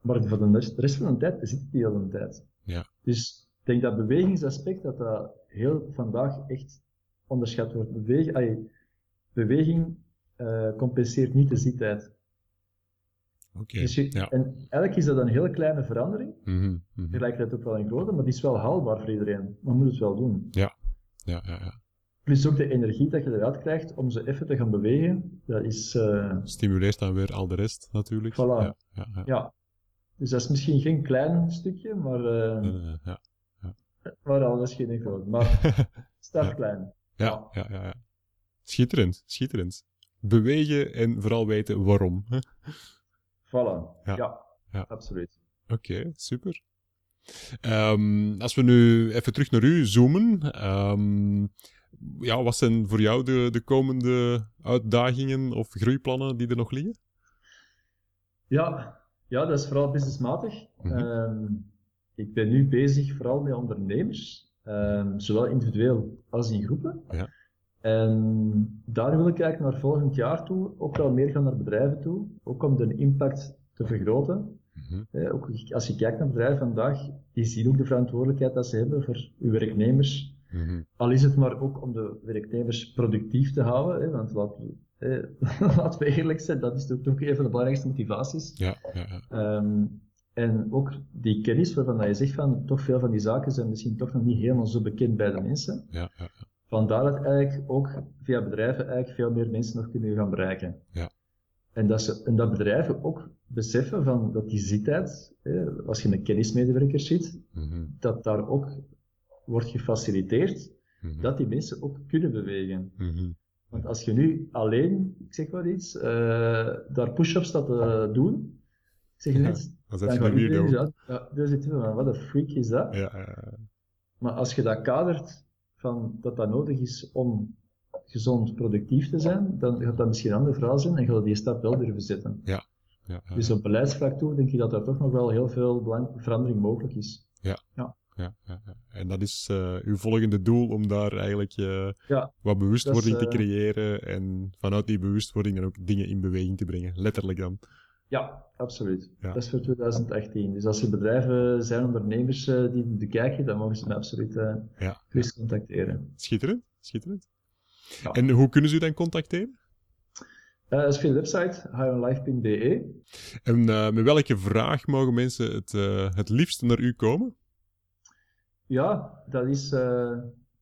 Maar voor de rest, de rest van de tijd zit die hele tijd. Ja. Dus ik denk dat bewegingsaspect, dat dat heel vandaag echt onderschat wordt. Beweging, beweging eh, compenseert niet de zittijd. Dus je- Ja. En eigenlijk is dat een hele kleine verandering. Mhm. Mhm. Tegelijkertijd ook wel een grote, maar die is wel haalbaar voor iedereen. Maar moet het wel doen. Ja, ja, ja. Plus ook de energie dat je eruit krijgt om ze even te gaan bewegen. Dat is, eh, Stimuleert dan weer al de rest natuurlijk. Voilà. Ja, ja, ja. ja. Dus dat is misschien geen klein stukje, maar, eh Eh, ja. maar al, dat is geen groot. Maar (laughs) start Ja. klein. Ja, ja, ja, ja. Schitterend, schitterend. Bewegen en vooral weten waarom. Voilà. Ja. Ja, Ja. absoluut. Oké, super. Ehm, als we nu even terug naar u zoomen. ehm, ja, wat zijn voor jou de, de komende uitdagingen of groeiplannen die er nog liggen? Ja, ja, dat is vooral businessmatig. Mhm. Ehm, ik ben nu bezig vooral met ondernemers, zowel individueel als in groepen. Ja. En daar wil ik eigenlijk naar volgend jaar toe ook wel meer gaan naar bedrijven toe, ook om de impact te vergroten. Mhm. Ook als je kijkt naar bedrijven vandaag, die zien ook de verantwoordelijkheid dat ze hebben voor uw werknemers. Mhm. Al is het maar ook om de werknemers productief te houden, hè, want laten we, (laughs) laten we eerlijk zijn, dat is ook, ook een van de belangrijkste motivaties. Ja, ja, ja. Ehm, en ook die kennis waarvan je zegt van toch veel van die zaken zijn misschien toch nog niet helemaal zo bekend bij de mensen. ja, ja, ja. Vandaar dat eigenlijk ook via bedrijven eigenlijk veel meer mensen nog kunnen gaan bereiken. Ja. En dat, ze, en dat bedrijven ook beseffen van dat die hè, als je een kennismedewerker ziet, Mhm. dat daar ook wordt gefaciliteerd Mhm. dat die mensen ook kunnen bewegen. Mhm. Want als je nu alleen, ik zeg maar iets, eh, daar push-ups staat te doen, ik zeg Ja, iets, Dan zet je ja, daar zitten we van, wat een freak is dat? Ja, ja, ja. Maar als je dat kadert van dat dat nodig is om gezond productief te zijn, dan gaat dat misschien een ander verhaal zijn en gaat die stap wel durven zetten. ja, ja. Dus op beleidsvlak toe denk ik dat er toch nog wel heel veel verandering mogelijk is. Ja, ja, ja. En dat is eh, uw volgende doel om daar eigenlijk eh, wat bewustwording is, te eh, creëren en vanuit die bewustwording dan ook dingen in beweging te brengen. Letterlijk dan. Ja absoluut. Ja. Dat is voor 2018. Dus als er bedrijven zijn, ondernemers eh, die bekijken, dan mogen ze me absoluut Ja. gerust contacteren. Schitterend, schitterend. Ja. En hoe kunnen ze u dan contacteren? Eh, dat is via de website highonlife.be. En met welke vraag mogen mensen het, eh, het liefst naar u komen? Ja, dat is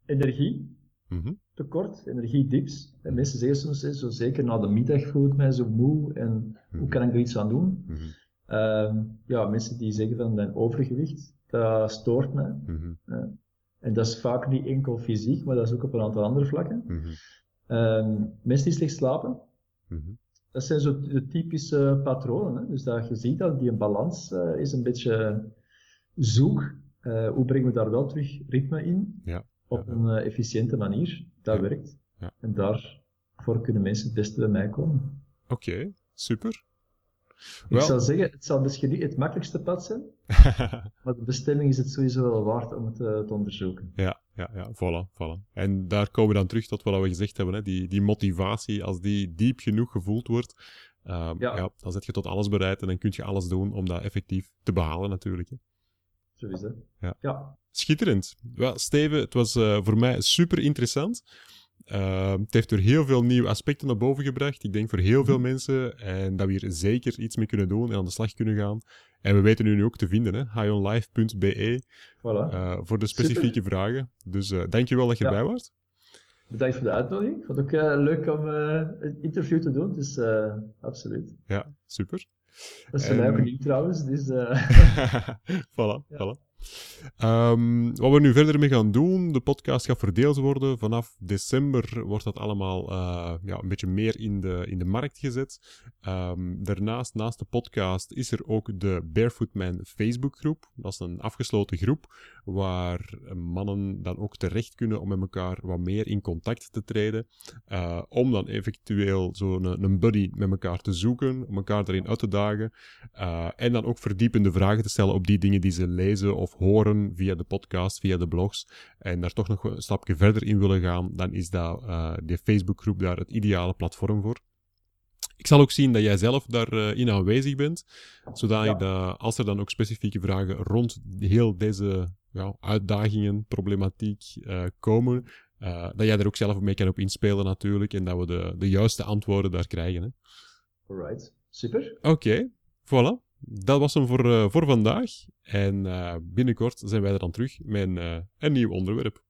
energie. Mhm. tekort, energiedips. En mensen zeggen soms, zo zeker na de middag voel ik mij zo moe en hoe kan ik er iets aan doen? Mhm. Ehm, ja, mensen die zeggen van mijn overgewicht, dat stoort mij. Mhm. En dat is vaak niet enkel fysiek, maar dat is ook op een aantal andere vlakken. Mhm. Ehm, mensen die slecht slapen, Mhm. dat zijn zo de typische patronen. Hè? Dus dat je ziet dat die een balans eh, is een beetje zoek. Eh, hoe brengen we daar wel terug ritme in? Ja. Op Ja. een eh, efficiënte manier. Dat werkt. Ja. En daarvoor kunnen mensen het beste bij mij komen. Oké, super. Ik zou zeggen, het zal misschien niet het makkelijkste pad zijn, (laughs) maar de bestemming is het sowieso wel waard om het eh, te onderzoeken. Ja, ja, ja, voilà, voilà. En daar komen we dan terug tot wat we gezegd hebben, hè. Die, die motivatie, als die diep genoeg gevoeld wordt, ehm, ja. Ja. dan zet je tot alles bereid en dan kun je alles doen om dat effectief te behalen natuurlijk. Hè. Zo is het. Ja. ja. Schitterend. Wel, Steven, het was eh, voor mij super interessant. Ehm, het heeft er heel veel nieuwe aspecten naar boven gebracht. Ik denk voor heel veel mensen. En dat we hier zeker iets mee kunnen doen en aan de slag kunnen gaan. En we weten u nu ook te vinden, hè? hionlife.be, Voilà. eh, voor de specifieke vragen. Dus eh dankjewel dat je Ja. erbij was. Bedankt voor de uitnodiging. Ik vond het ook eh, leuk om een interview te doen, dus absoluut. Ja, super. Dat is voor mij En- ook nieuw trouwens, dus (laughs) (laughs) voilà, Ja. voilà. Ehm, wat we nu verder mee gaan doen, de podcast gaat verdeeld worden. Vanaf december wordt dat allemaal eh, ja, een beetje meer in de, in de markt gezet. Ehm, daarnaast, naast de podcast, is er ook de Barefoot Man Facebookgroep. Dat is een afgesloten groep waar mannen dan ook terecht kunnen om met elkaar wat meer in contact te treden. Eh, om dan eventueel zo'n een, een buddy met elkaar te zoeken, om elkaar erin uit te dagen. Uh, en dan ook verdiepende vragen te stellen op die dingen die ze lezen of horen via de podcast, via de blogs. En daar toch nog een stapje verder in willen gaan, dan is dat, uh, die Facebookgroep daar het ideale platform voor. Ik zal ook zien dat jij zelf daarin in aanwezig bent, zodat Ja. dat, als er dan ook specifieke vragen rond heel deze ja, uitdagingen, problematiek uh, komen, uh, dat jij er ook zelf mee kan op inspelen natuurlijk, en dat we de, de juiste antwoorden daar krijgen. Hè. alright. Super. Oké, voilà. Dat was hem voor, uh, voor vandaag. En uh, binnenkort zijn wij er dan terug met een, uh, een nieuw onderwerp.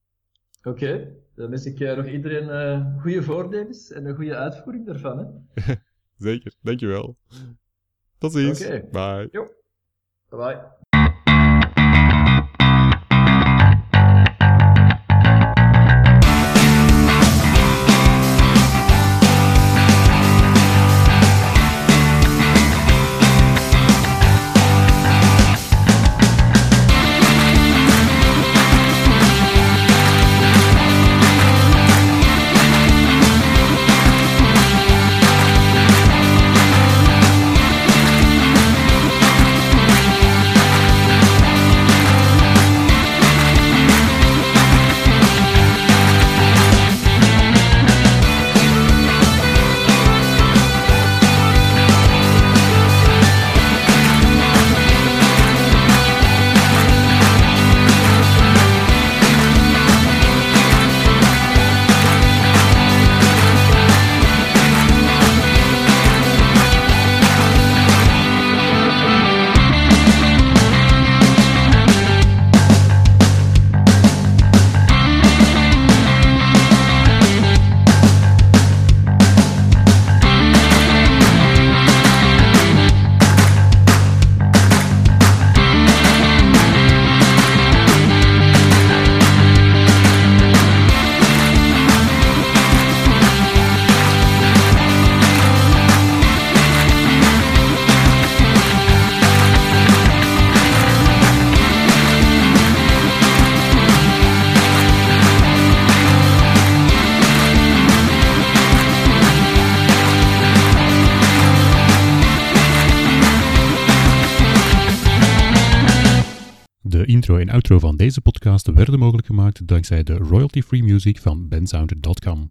Oké, okay. dan wens ik nog iedereen goede voornemens en een goede uitvoering daarvan. Hè? (laughs) Zeker, dankjewel. Tot ziens. Okay. Bye. Jo. Bye bye. Podcast werden mogelijk gemaakt dankzij de royalty-free music van bensound.com.